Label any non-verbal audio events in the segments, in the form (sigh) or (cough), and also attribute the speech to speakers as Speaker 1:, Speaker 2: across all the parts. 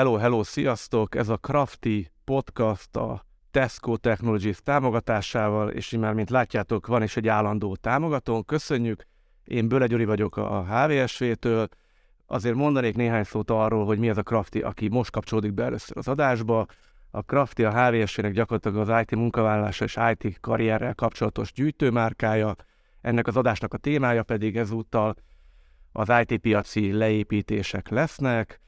Speaker 1: Hello, hello, sziasztok! Ez a Crafty podcast a Tesco Technologies támogatásával, és már mint látjátok, van is egy állandó támogatón. Köszönjük! Én Böle Gyuri vagyok a HVSV-től. Azért mondanék néhány szót arról, hogy mi az a Crafty, aki most kapcsolódik be először az adásba. A Crafty a HVSV-nek gyakorlatilag az IT munkavállalása és IT karrierrel kapcsolatos gyűjtőmárkája. Ennek az adásnak a témája pedig ezúttal az IT piaci leépítések lesznek.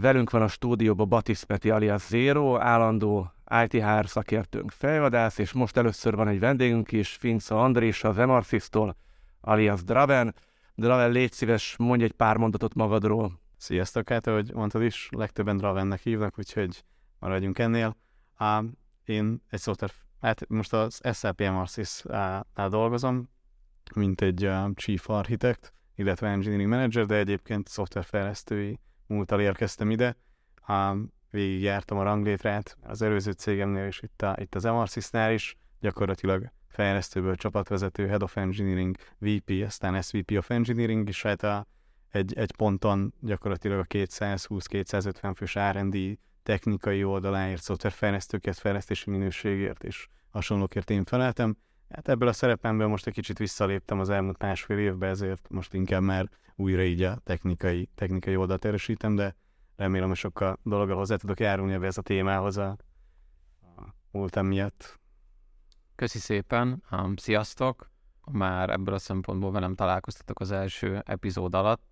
Speaker 1: Velünk van a stúdióban Batis Peti alias Zero, állandó ITHR szakértőnk fejvadász, és most először van egy vendégünk is, Finca Andrés az Emarsis-tól, alias Draven. Draven, légy szíves, mondj egy pár mondatot magadról.
Speaker 2: Sziasztok, hát ahogy mondtad is, legtöbben Dravennek hívnak, úgyhogy maradjunk ennél. Uh, én egy szoftver, hát most az SAP Emarsis-nál dolgozom, mint egy Chief Architect, illetve Engineering Manager, de egyébként szoftverfejlesztői múltal érkeztem ide. Um, jártam a ranglétrát az előző cégemnél és itt, a, itt az Emarsys-nál is, gyakorlatilag fejlesztőből csapatvezető, Head of Engineering, VP, aztán SVP of Engineering, és hát a, egy, egy ponton gyakorlatilag a 220-250 fős R&D technikai oldaláért, szoftverfejlesztőket, fejlesztési minőségért és hasonlókért én feleltem. Hát ebből a szerepemből most egy kicsit visszaléptem az elmúlt másfél évben, ezért most inkább már újra így a technikai, technikai oldalt erősítem, de remélem, hogy sokkal dologgal hozzá tudok járulni ebbe ez a témához a, a múltam miatt.
Speaker 3: Köszi szépen, um, sziasztok! Már ebből a szempontból velem találkoztatok az első epizód alatt.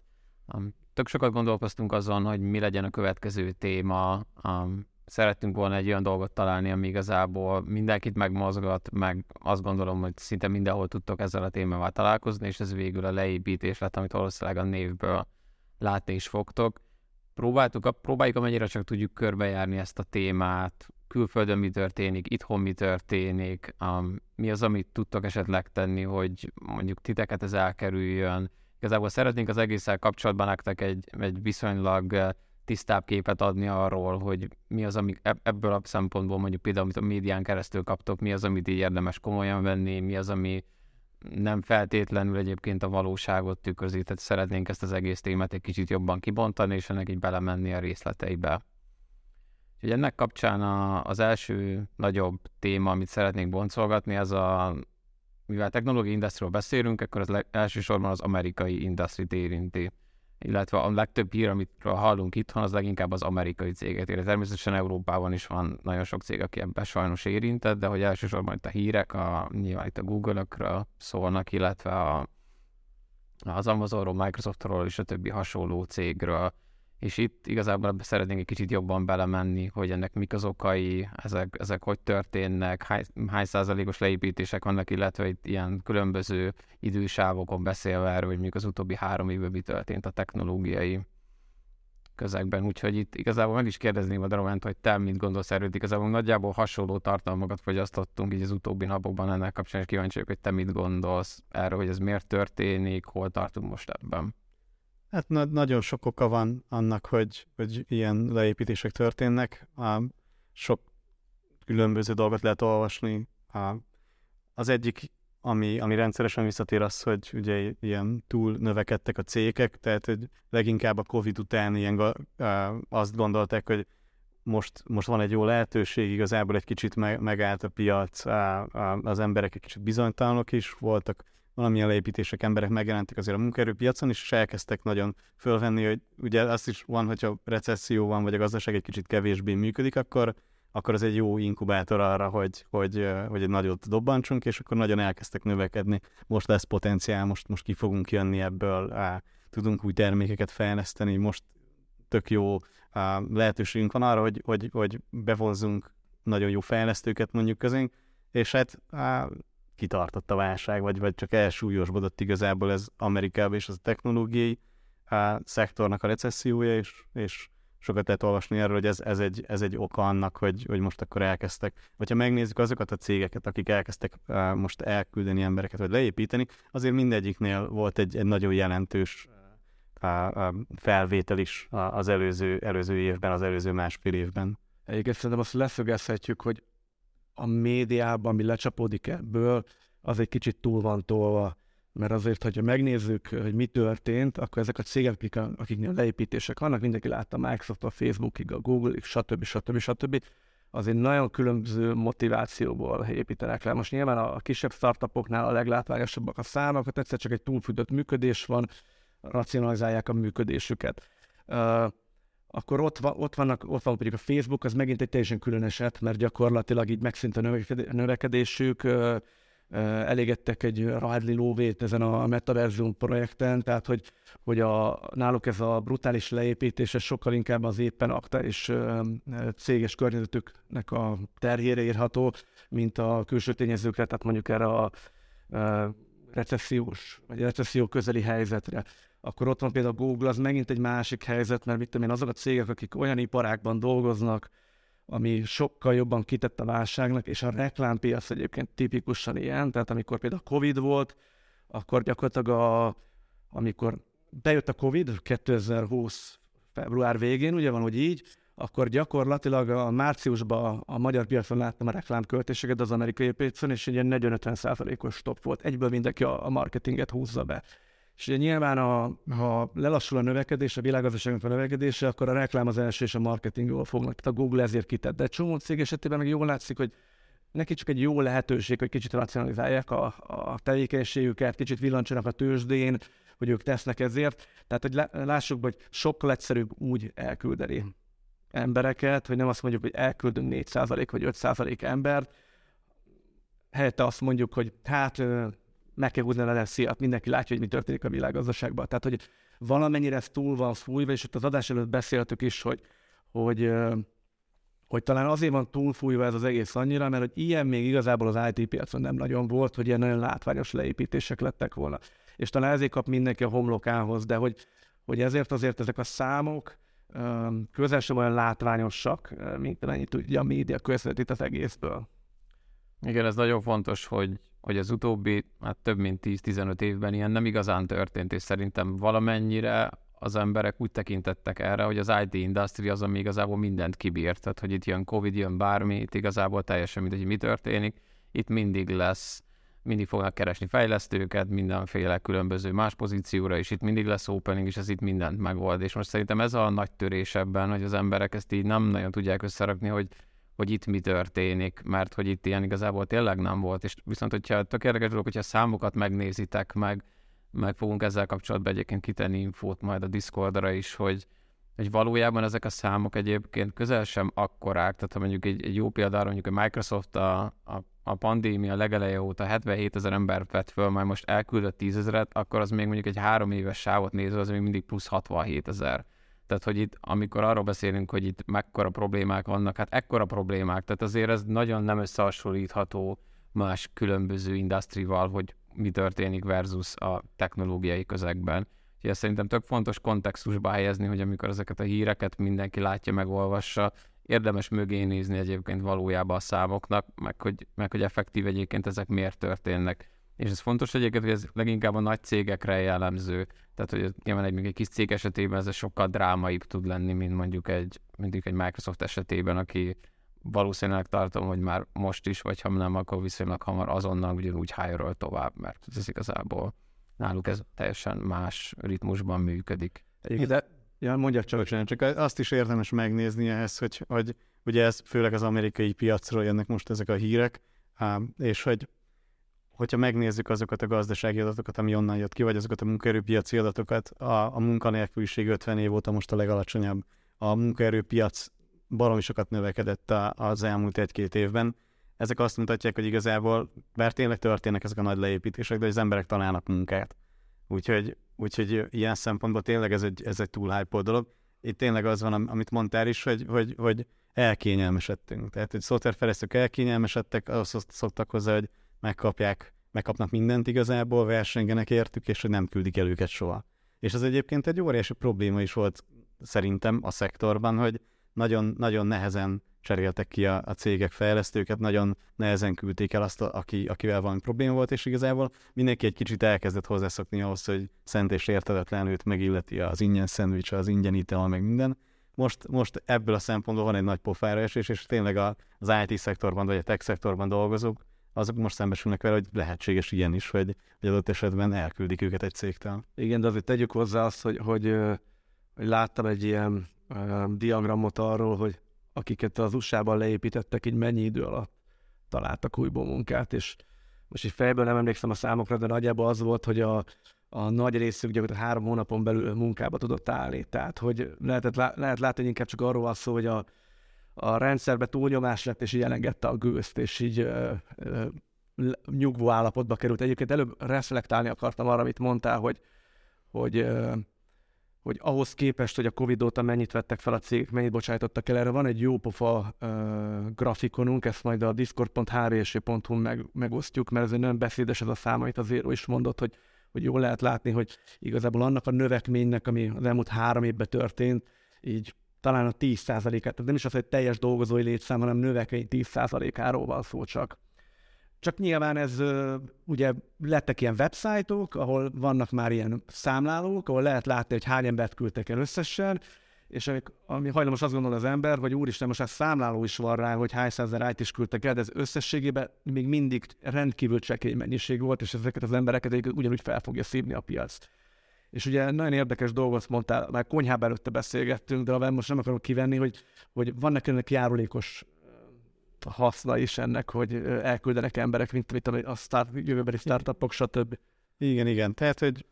Speaker 3: Um, tök sokat gondolkoztunk azon, hogy mi legyen a következő téma. Um, szerettünk volna egy olyan dolgot találni, ami igazából mindenkit megmozgat, meg azt gondolom, hogy szinte mindenhol tudtok ezzel a témával találkozni, és ez végül a leépítés lett, amit valószínűleg a névből látni is fogtok. Próbáltuk, próbáljuk amennyire csak tudjuk körbejárni ezt a témát, külföldön mi történik, itthon mi történik, um, mi az, amit tudtok esetleg tenni, hogy mondjuk titeket ez elkerüljön. Igazából szeretnénk az egésszel kapcsolatban nektek egy, egy viszonylag tisztább képet adni arról, hogy mi az, ami ebből a szempontból mondjuk például, amit a médián keresztül kaptok, mi az, amit így érdemes komolyan venni, mi az, ami nem feltétlenül egyébként a valóságot tükrözi, tehát szeretnénk ezt az egész témát egy kicsit jobban kibontani, és ennek így belemenni a részleteibe. Úgyhogy ennek kapcsán a, az első nagyobb téma, amit szeretnénk boncolgatni, az a, mivel technológiai industriról beszélünk, akkor az le, elsősorban az amerikai industrit érinti illetve a legtöbb hír, amit hallunk itthon, az leginkább az amerikai céget ér. Természetesen Európában is van nagyon sok cég, aki ebben sajnos érintett, de hogy elsősorban itt a hírek, a, nyilván itt a Google-ökről szólnak, illetve a, az Amazonról, Microsoftról és a többi hasonló cégről és itt igazából szeretnénk egy kicsit jobban belemenni, hogy ennek mik az okai, ezek, ezek hogy történnek, hány, hány százalékos leépítések vannak, illetve itt ilyen különböző idősávokon beszélve erről, hogy még az utóbbi három évben mi történt a technológiai közegben, úgyhogy itt igazából meg is kérdezném a Darovent, hogy te mit gondolsz erről, igazából nagyjából hasonló tartalmakat fogyasztottunk így az utóbbi napokban ennek kapcsán, és kíváncsi vagyok, hogy te mit gondolsz erről, hogy ez miért történik, hol tartunk most ebben.
Speaker 2: Hát na- nagyon sok oka van annak, hogy, hogy ilyen leépítések történnek. A, sok különböző dolgot lehet olvasni. A, az egyik, ami, ami rendszeresen visszatér az, hogy ugye ilyen túl növekedtek a cégek, tehát hogy leginkább a Covid után ilyen, a, azt gondolták, hogy most, most van egy jó lehetőség, igazából egy kicsit me, megállt a piac, a, a, az emberek egy kicsit bizonytalanok is voltak, valamilyen leépítések, emberek megjelentek azért a munkaerőpiacon, és elkezdtek nagyon fölvenni, hogy ugye azt is van, hogyha recesszió van, vagy a gazdaság egy kicsit kevésbé működik, akkor, akkor az egy jó inkubátor arra, hogy, hogy, hogy egy nagyot dobbantsunk, és akkor nagyon elkezdtek növekedni. Most lesz potenciál, most, most ki fogunk jönni ebből, á, tudunk új termékeket fejleszteni, most tök jó á, lehetőségünk van arra, hogy, hogy, hogy bevonzunk nagyon jó fejlesztőket mondjuk közénk, és hát á, kitartott a válság, vagy, vagy csak elsúlyosbodott igazából ez Amerikában, és az a technológiai a szektornak a recessziója, és, és sokat lehet olvasni erről, hogy ez, ez, egy, ez egy oka annak, hogy, hogy most akkor elkezdtek. Vagy ha megnézzük azokat a cégeket, akik elkezdtek uh, most elküldeni embereket, vagy leépíteni, azért mindegyiknél volt egy, egy nagyon jelentős uh, uh, felvétel is az előző, előző évben, az előző másfél évben.
Speaker 1: Egyébként szerintem azt leszögezhetjük, hogy médiában, ami lecsapódik ebből, az egy kicsit túl van tolva. mert azért, hogyha megnézzük, hogy mi történt, akkor ezek a cégek, akiknél leépítések vannak, mindenki látta Microsoft, a Facebookig, a Google-ig, stb. stb. stb. azért nagyon különböző motivációból építenek le. Most nyilván a kisebb startupoknál a leglátványosabbak a számok, egyszer csak egy túlfűtött működés van, racionalizálják a működésüket. Akkor ott, van, ott, vannak, ott van pedig a Facebook, az megint egy teljesen külön eset, mert gyakorlatilag így megszűnt a növekedésük, elégettek egy Radley lóvét ezen a Metaversum projekten, tehát hogy, hogy a, náluk ez a brutális leépítése sokkal inkább az éppen akta és céges környezetüknek a terhére írható, mint a külső tényezőkre, tehát mondjuk erre a, a recessziós, vagy recesszió közeli helyzetre. Akkor ott van például a Google, az megint egy másik helyzet, mert mit tudom én, azok a cégek, akik olyan iparákban dolgoznak, ami sokkal jobban kitett a válságnak, és a reklámpiac egyébként tipikusan ilyen, tehát amikor például Covid volt, akkor gyakorlatilag a, amikor bejött a Covid 2020 február végén, ugye van, hogy így, akkor gyakorlatilag a márciusban a magyar piacon láttam a reklámköltéseket az amerikai piacon, és egy ilyen 40-50 százalékos stop volt. Egyből mindenki a, marketinget húzza be. És ugye nyilván, a, ha lelassul a növekedés, a világgazdaságnak a növekedése, akkor a reklám az első és a marketing fognak. Tehát a Google ezért kitett. De egy csomó cég esetében meg jól látszik, hogy neki csak egy jó lehetőség, hogy kicsit racionalizálják a, a tevékenységüket, kicsit villancsanak a tőzsdén, hogy ők tesznek ezért. Tehát, hogy lássuk, hogy sokkal egyszerűbb úgy elküldeni embereket, hogy nem azt mondjuk, hogy elküldünk 4% vagy 5% embert, helyette azt mondjuk, hogy hát meg kell húzni a szíjat, mindenki látja, hogy mi történik a világgazdaságban. Tehát, hogy valamennyire ez túl van fújva, és ott az adás előtt beszéltük is, hogy, hogy, hogy talán azért van túlfújva ez az egész annyira, mert hogy ilyen még igazából az IT piacon nem nagyon volt, hogy ilyen nagyon látványos leépítések lettek volna. És talán ezért kap mindenki a homlokához, de hogy, hogy ezért azért ezek a számok közel sem olyan látványosak, mint amennyit tudja a média közvetít az egészből.
Speaker 3: Igen, ez nagyon fontos, hogy hogy az utóbbi hát több mint 10-15 évben ilyen nem igazán történt, és szerintem valamennyire az emberek úgy tekintettek erre, hogy az IT industry az, ami igazából mindent kibírt, tehát hogy itt jön Covid, jön bármi, itt igazából teljesen mindegy, mi történik, itt mindig lesz, mindig fognak keresni fejlesztőket, mindenféle különböző más pozícióra, és itt mindig lesz opening, és ez itt mindent megold. És most szerintem ez a nagy törés ebben, hogy az emberek ezt így nem nagyon tudják összerakni, hogy hogy itt mi történik, mert hogy itt ilyen igazából tényleg nem volt, és viszont hogyha tök érdekes dolog, hogyha számokat megnézitek meg, meg fogunk ezzel kapcsolatban egyébként kitenni infót majd a Discordra is, hogy, hogy valójában ezek a számok egyébként közel sem akkorák, tehát ha mondjuk egy, egy jó példára mondjuk a Microsoft a, a, a pandémia legeleje óta 77 ezer ember vett föl, majd most elküldött 10 ezeret, akkor az még mondjuk egy három éves sávot nézve, az még mindig plusz 67 ezer. Tehát, hogy itt, amikor arról beszélünk, hogy itt mekkora problémák vannak, hát ekkora problémák, tehát azért ez nagyon nem összehasonlítható más különböző industrival, hogy mi történik versus a technológiai közegben. Úgyhogy ezt szerintem tök fontos kontextusba helyezni, hogy amikor ezeket a híreket mindenki látja, megolvassa, érdemes mögé nézni egyébként valójában a számoknak, meg hogy, meg hogy effektív egyébként ezek miért történnek. És ez fontos egyébként, hogy ez leginkább a nagy cégekre jellemző. Tehát, hogy nyilván egy, egy kis cég esetében ez sokkal drámaibb tud lenni, mint mondjuk egy, mondjuk egy Microsoft esetében, aki valószínűleg tartom, hogy már most is, vagy ha nem, akkor viszonylag hamar azonnal ugyanúgy hire tovább, mert ez igazából náluk ez teljesen más ritmusban működik.
Speaker 2: Egyébként, de, ja, mondja csak, Bocsánat, csak azt is érdemes megnézni ehhez, hogy, hogy ugye ez főleg az amerikai piacról jönnek most ezek a hírek, és hogy hogyha megnézzük azokat a gazdasági adatokat, ami onnan jött ki, vagy azokat a munkaerőpiaci adatokat, a, a munkanélküliség 50 év óta most a legalacsonyabb. A munkaerőpiac baromi sokat növekedett a, az elmúlt egy-két évben. Ezek azt mutatják, hogy igazából, bár tényleg történnek ezek a nagy leépítések, de az emberek találnak munkát. Úgyhogy, úgyhogy ilyen szempontból tényleg ez egy, ez egy túl hype dolog. Itt tényleg az van, amit mondtál is, hogy, hogy, hogy elkényelmesedtünk. Tehát, hogy szoftverfejlesztők elkényelmesedtek, azt szoktak hozzá, hogy megkapják, megkapnak mindent igazából, versengenek értük, és hogy nem küldik el őket soha. És ez egyébként egy óriási probléma is volt szerintem a szektorban, hogy nagyon, nagyon nehezen cseréltek ki a, a cégek fejlesztőket, nagyon nehezen küldték el azt, a, aki, akivel van probléma volt, és igazából mindenki egy kicsit elkezdett hozzászokni ahhoz, hogy szent és értedetlen őt megilleti az ingyen szendvics, az ingyen ital, meg minden. Most, most ebből a szempontból van egy nagy pofára esés, és tényleg az IT szektorban, vagy a tech szektorban dolgozók azok most szembesülnek vele, hogy lehetséges ilyen is, hogy, hogy adott esetben elküldik őket egy cégtől.
Speaker 1: Igen, de azért tegyük hozzá azt, hogy, hogy, hogy láttam egy ilyen diagramot arról, hogy akiket az USA-ban leépítettek, így mennyi idő alatt találtak újból munkát, és most így fejből nem emlékszem a számokra, de nagyjából az volt, hogy a, a nagy részük gyakorlatilag három hónapon belül munkába tudott állni. Tehát, hogy lehetett, lehet látni, hogy inkább csak arról van szó, hogy a, a rendszerbe túlnyomás lett, és így elengedte a gőzt, és így ö, ö, nyugvó állapotba került. Egyébként előbb reflektálni akartam arra, amit mondtál, hogy, hogy ö, hogy ahhoz képest, hogy a Covid óta mennyit vettek fel a cégek, mennyit bocsájtottak el, erre van egy jó pofa uh, grafikonunk, ezt majd a discord.hrse.hu meg, megosztjuk, mert ez egy nagyon beszédes ez a szám, amit az is mondott, hogy, hogy jól lehet látni, hogy igazából annak a növekménynek, ami az elmúlt három évben történt, így talán a 10%-át, tehát nem is az, hogy teljes dolgozói létszám, hanem növekedés 10%-áról van szó csak. Csak nyilván ez ugye lettek ilyen websájtok, ahol vannak már ilyen számlálók, ahol lehet látni, hogy hány embert küldtek el összesen, és ami, ami hajlamos azt gondol az ember, hogy úristen, most már számláló is van rá, hogy hány százer it is küldtek el, de ez összességében még mindig rendkívül csekély mennyiség volt, és ezeket az embereket ugyanúgy fel fogja szívni a piac. És ugye nagyon érdekes dolgot mondtál, már konyhában előtte beszélgettünk, de most nem akarok kivenni, hogy, hogy vannak ennek járulékos haszna is ennek, hogy elküldenek emberek, mint, mint a start, jövőbeli startupok, stb.
Speaker 2: Igen, igen. Tehát, hogy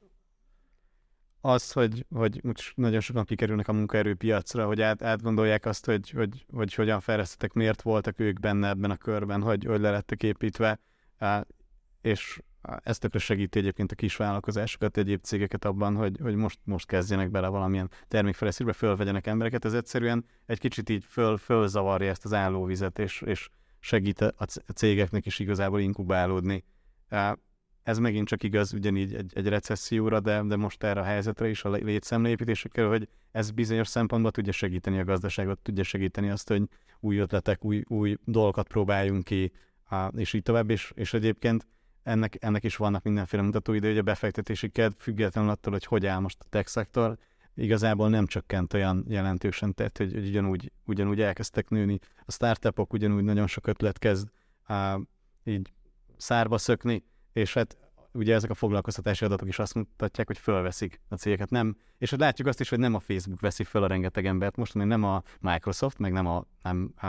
Speaker 2: az, hogy, hogy nagyon sokan kikerülnek a munkaerőpiacra, hogy át, átgondolják azt, hogy, hogy, hogy hogyan fejlesztettek, miért voltak ők benne ebben a körben, hogy, hogy le lettek építve, és ez tökre segíti egyébként a kis vállalkozásokat, egyéb cégeket abban, hogy, hogy most, most kezdjenek bele valamilyen termékfejlesztésbe, fölvegyenek embereket. Ez egyszerűen egy kicsit így föl, fölzavarja ezt az állóvizet, és, és segít a cégeknek is igazából inkubálódni. Ez megint csak igaz ugyanígy egy, egy recesszióra, de, de most erre a helyzetre is a létszemleépítésekkel, hogy ez bizonyos szempontból tudja segíteni a gazdaságot, tudja segíteni azt, hogy új ötletek, új, új dolgokat próbáljunk ki, és így tovább, és, és egyébként ennek, ennek is vannak mindenféle mutatói, de ugye a befektetési kedv függetlenül attól, hogy hogy áll most a tech szektor, igazából nem csökkent olyan jelentősen, tehát hogy, hogy ugyanúgy, ugyanúgy elkezdtek nőni. A startupok ugyanúgy nagyon sok ötlet kezd á, így szárba szökni, és hát ugye ezek a foglalkoztatási adatok is azt mutatják, hogy fölveszik a cégeket. Nem, és hát látjuk azt is, hogy nem a Facebook veszi föl a rengeteg embert, most nem a Microsoft, meg nem a, nem a,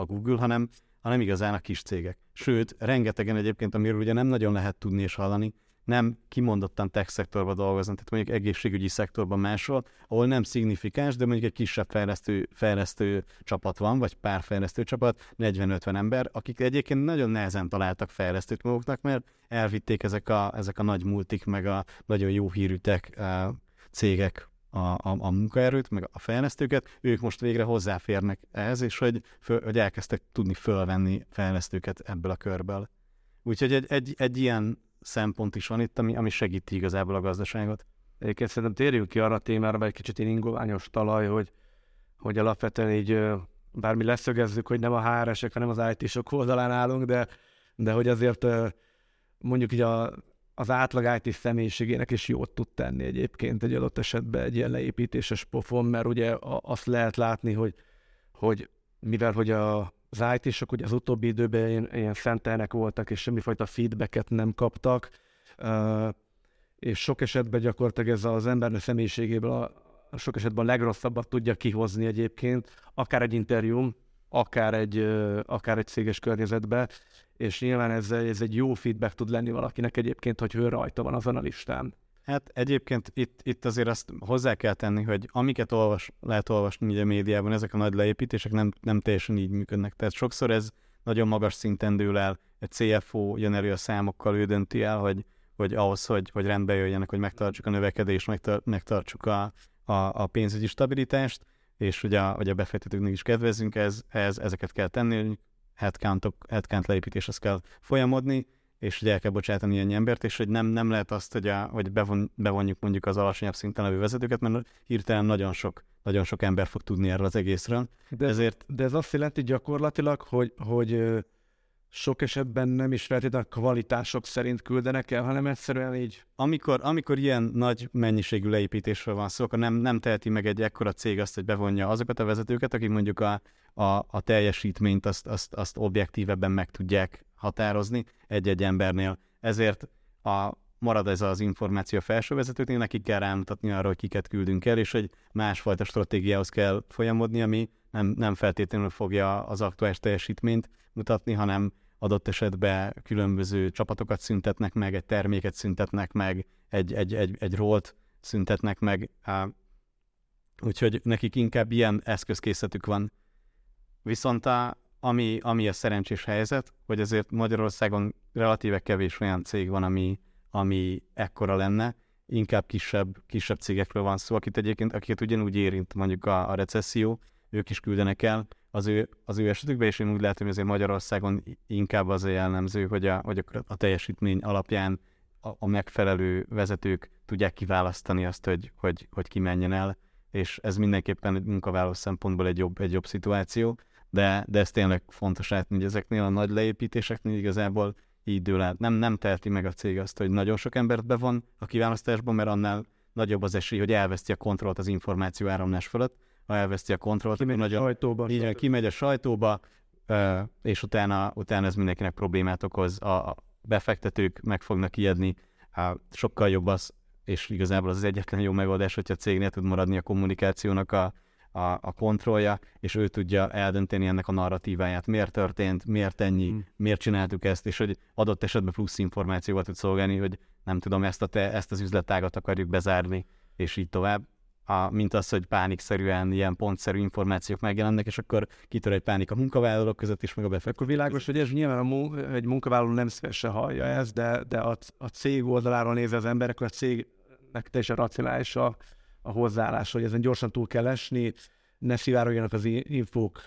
Speaker 2: a Google, hanem hanem igazán a kis cégek. Sőt, rengetegen egyébként, amiről ugye nem nagyon lehet tudni és hallani, nem kimondottan tech szektorban dolgoznak, tehát mondjuk egészségügyi szektorban máshol, ahol nem szignifikáns, de mondjuk egy kisebb fejlesztő, fejlesztő csapat van, vagy pár fejlesztő csapat, 40-50 ember, akik egyébként nagyon nehezen találtak fejlesztőt maguknak, mert elvitték ezek a, ezek a nagy multik, meg a nagyon jó hírű tech cégek a, a, a munkaerőt, meg a fejlesztőket, ők most végre hozzáférnek ehhez, és hogy, föl, hogy elkezdtek tudni fölvenni fejlesztőket ebből a körből. Úgyhogy egy, egy, egy ilyen szempont is van itt, ami, ami segíti igazából a gazdaságot.
Speaker 1: Egyébként szerintem térjünk ki arra a témára, vagy egy kicsit én ingoványos talaj, hogy, hogy alapvetően így bármi leszögezzük, hogy nem a HR-esek, hanem az IT-sok oldalán állunk, de, de hogy azért mondjuk így a az átlag IT személyiségének is jót tud tenni egyébként egy adott esetben egy ilyen leépítéses pofon, mert ugye azt lehet látni, hogy, hogy mivel hogy a, az IT-sok ugye az utóbbi időben ilyen, ilyen szentelnek voltak, és semmifajta feedbacket nem kaptak, és sok esetben gyakorlatilag ez az ember személyiségéből a, sok esetben a legrosszabbat tudja kihozni egyébként, akár egy interjúm, akár egy, akár egy céges környezetbe, és nyilván ez, ez egy jó feedback tud lenni valakinek egyébként, hogy ő rajta van azon a listán.
Speaker 2: Hát egyébként itt, itt azért azt hozzá kell tenni, hogy amiket olvas, lehet olvasni a médiában, ezek a nagy leépítések nem, nem teljesen így működnek. Tehát sokszor ez nagyon magas szinten dől el, egy CFO jön elő a számokkal, ő dönti el, hogy, hogy ahhoz, hogy, hogy rendbe jöjjenek, hogy megtartsuk a növekedést, megtartsuk a, a, a pénzügyi stabilitást, és hogy a, hogy a befektetőknek is kedvezünk, ez, ez, ezeket kell tenni, headcountok, headcount leépítéshez kell folyamodni, és hogy el kell bocsátani ilyen embert, és hogy nem, nem lehet azt, hogy, a, hogy bevon, bevonjuk mondjuk az alacsonyabb szinten levő vezetőket, mert hirtelen nagyon sok, nagyon sok ember fog tudni erről az egészről.
Speaker 1: De, Ezért... de ez azt jelenti gyakorlatilag, hogy, hogy sok esetben nem is feltétlenül kvalitások szerint küldenek el, hanem egyszerűen így.
Speaker 2: Amikor, amikor ilyen nagy mennyiségű leépítésről van szó, akkor nem, nem teheti meg egy ekkora cég azt, hogy bevonja azokat a vezetőket, akik mondjuk a, a, a teljesítményt azt, azt, azt objektívebben meg tudják határozni egy-egy embernél. Ezért a, marad ez az információ a felső vezetőknél, nekik kell rámutatni arra, hogy kiket küldünk el, és hogy másfajta stratégiához kell folyamodni, ami nem, nem feltétlenül fogja az aktuális teljesítményt mutatni, hanem adott esetben különböző csapatokat szüntetnek meg, egy terméket szüntetnek meg, egy, egy, egy, egy rolt szüntetnek meg. Úgyhogy nekik inkább ilyen eszközkészletük van. Viszont a, ami, ami a szerencsés helyzet, hogy azért Magyarországon relatíve kevés olyan cég van, ami, ami ekkora lenne, inkább kisebb, kisebb cégekről van szó, akit egyébként, akiket ugyanúgy érint mondjuk a, a recesszió, ők is küldenek el az ő, az ő esetükben, és én úgy látom, hogy azért Magyarországon inkább az a jellemző, hogy a, hogy a teljesítmény alapján a, a megfelelő vezetők tudják kiválasztani azt, hogy, hogy, hogy ki menjen el, és ez mindenképpen munkavállaló szempontból egy jobb, egy jobb szituáció, de, de ez tényleg fontos látni, hogy ezeknél a nagy leépítéseknél igazából így dől át. Nem, nem teheti meg a cég azt, hogy nagyon sok embert bevon a kiválasztásban, mert annál nagyobb az esély, hogy elveszti a kontrollt az információ áramlás fölött. Ha elveszti a kontrollt,
Speaker 1: kimegy
Speaker 2: akkor
Speaker 1: a sajtóba.
Speaker 2: Így, kimegy a sajtóba, és utána, utána ez mindenkinek problémát okoz. A befektetők meg fognak ijedni, sokkal jobb az, és igazából az az egyetlen jó megoldás, hogyha a cégnél tud maradni a kommunikációnak a, a, a kontrollja, és ő tudja eldönteni ennek a narratíváját, miért történt, miért ennyi, hmm. miért csináltuk ezt, és hogy adott esetben plusz információval tud szolgálni, hogy nem tudom, ezt, a te, ezt az üzletágat akarjuk bezárni, és így tovább. A, mint az, hogy pánikszerűen ilyen pontszerű információk megjelennek, és akkor kitör egy pánik a munkavállalók között is, meg a befektetők.
Speaker 1: Akkor világos, hogy ez nyilván a mu- egy munkavállaló nem szívesen hallja ezt, de, de a, a cég oldaláról nézve az emberek, a cégnek teljesen racionális a, a hozzáállás, hogy ezen gyorsan túl kell esni, ne szivárogjanak az infók,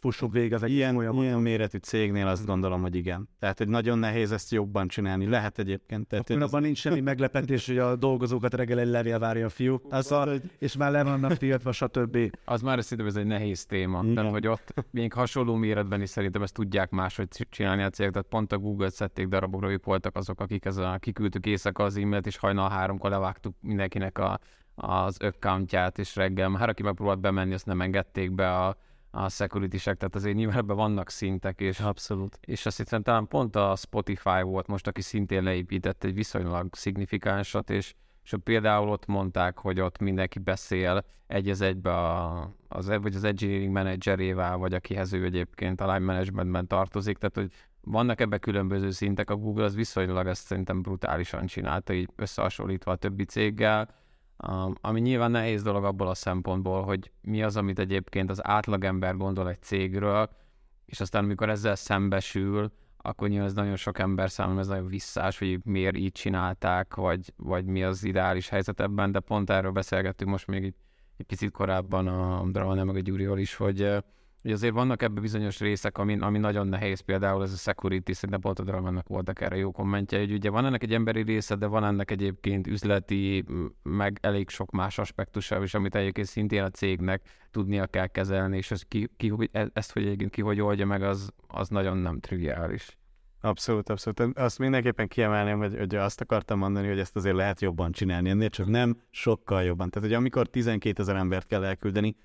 Speaker 1: fussunk végig az
Speaker 2: ilyen, olyan ilyen méretű cégnél azt gondolom, hogy igen. Tehát, hogy nagyon nehéz ezt jobban csinálni. Lehet egyébként. Tehát,
Speaker 1: Akkor abban nincs semmi meglepetés, hogy a dolgozókat reggel egy levél várja a fiúk, az a, és már le vannak tiltva, stb.
Speaker 3: Az már szerintem ez egy nehéz téma, igen. mert hogy ott még hasonló méretben is szerintem ezt tudják máshogy csinálni a cégek, tehát pont a Google-t szedték darabokra, ők voltak azok, akik ez a, kiküldtük éjszaka az e-mailt, és hajnal háromkor levágtuk mindenkinek a az accountját, és reggel már aki megpróbált bemenni, azt nem engedték be a, a security tehát azért nyilván ebben vannak szintek, és,
Speaker 2: Abszolút.
Speaker 3: és azt hiszem talán pont a Spotify volt most, aki szintén leépített egy viszonylag szignifikánsat, és, és például ott mondták, hogy ott mindenki beszél egy az egybe a, az, vagy az engineering managerével, vagy akihez ő egyébként a line managementben tartozik, tehát hogy vannak ebbe különböző szintek, a Google az viszonylag ezt szerintem brutálisan csinálta, így összehasonlítva a többi céggel, Ami nyilván nehéz dolog abból a szempontból, hogy mi az, amit egyébként az átlagember gondol egy cégről, és aztán amikor ezzel szembesül, akkor nyilván ez nagyon sok ember számára ez nagyon visszás, hogy miért így csinálták, vagy, vagy mi az ideális helyzet ebben, de pont erről beszélgettünk most még egy, egy picit korábban a Drama meg a Gyurival is, hogy hogy azért vannak ebben bizonyos részek, ami, ami nagyon nehéz, például ez a security, szerintem pont a Dramannak voltak erre jó kommentje, hogy ugye van ennek egy emberi része, de van ennek egyébként üzleti, meg elég sok más aspektusa is, amit egyébként szintén a cégnek tudnia kell kezelni, és ez ki, ki, e, ezt, hogy egyébként ki hogy oldja meg, az, az nagyon nem triviális.
Speaker 2: Abszolút, abszolút. Azt mindenképpen kiemelném, hogy, hogy azt akartam mondani, hogy ezt azért lehet jobban csinálni, ennél csak nem sokkal jobban. Tehát, hogy amikor 12 ezer embert kell elküldeni,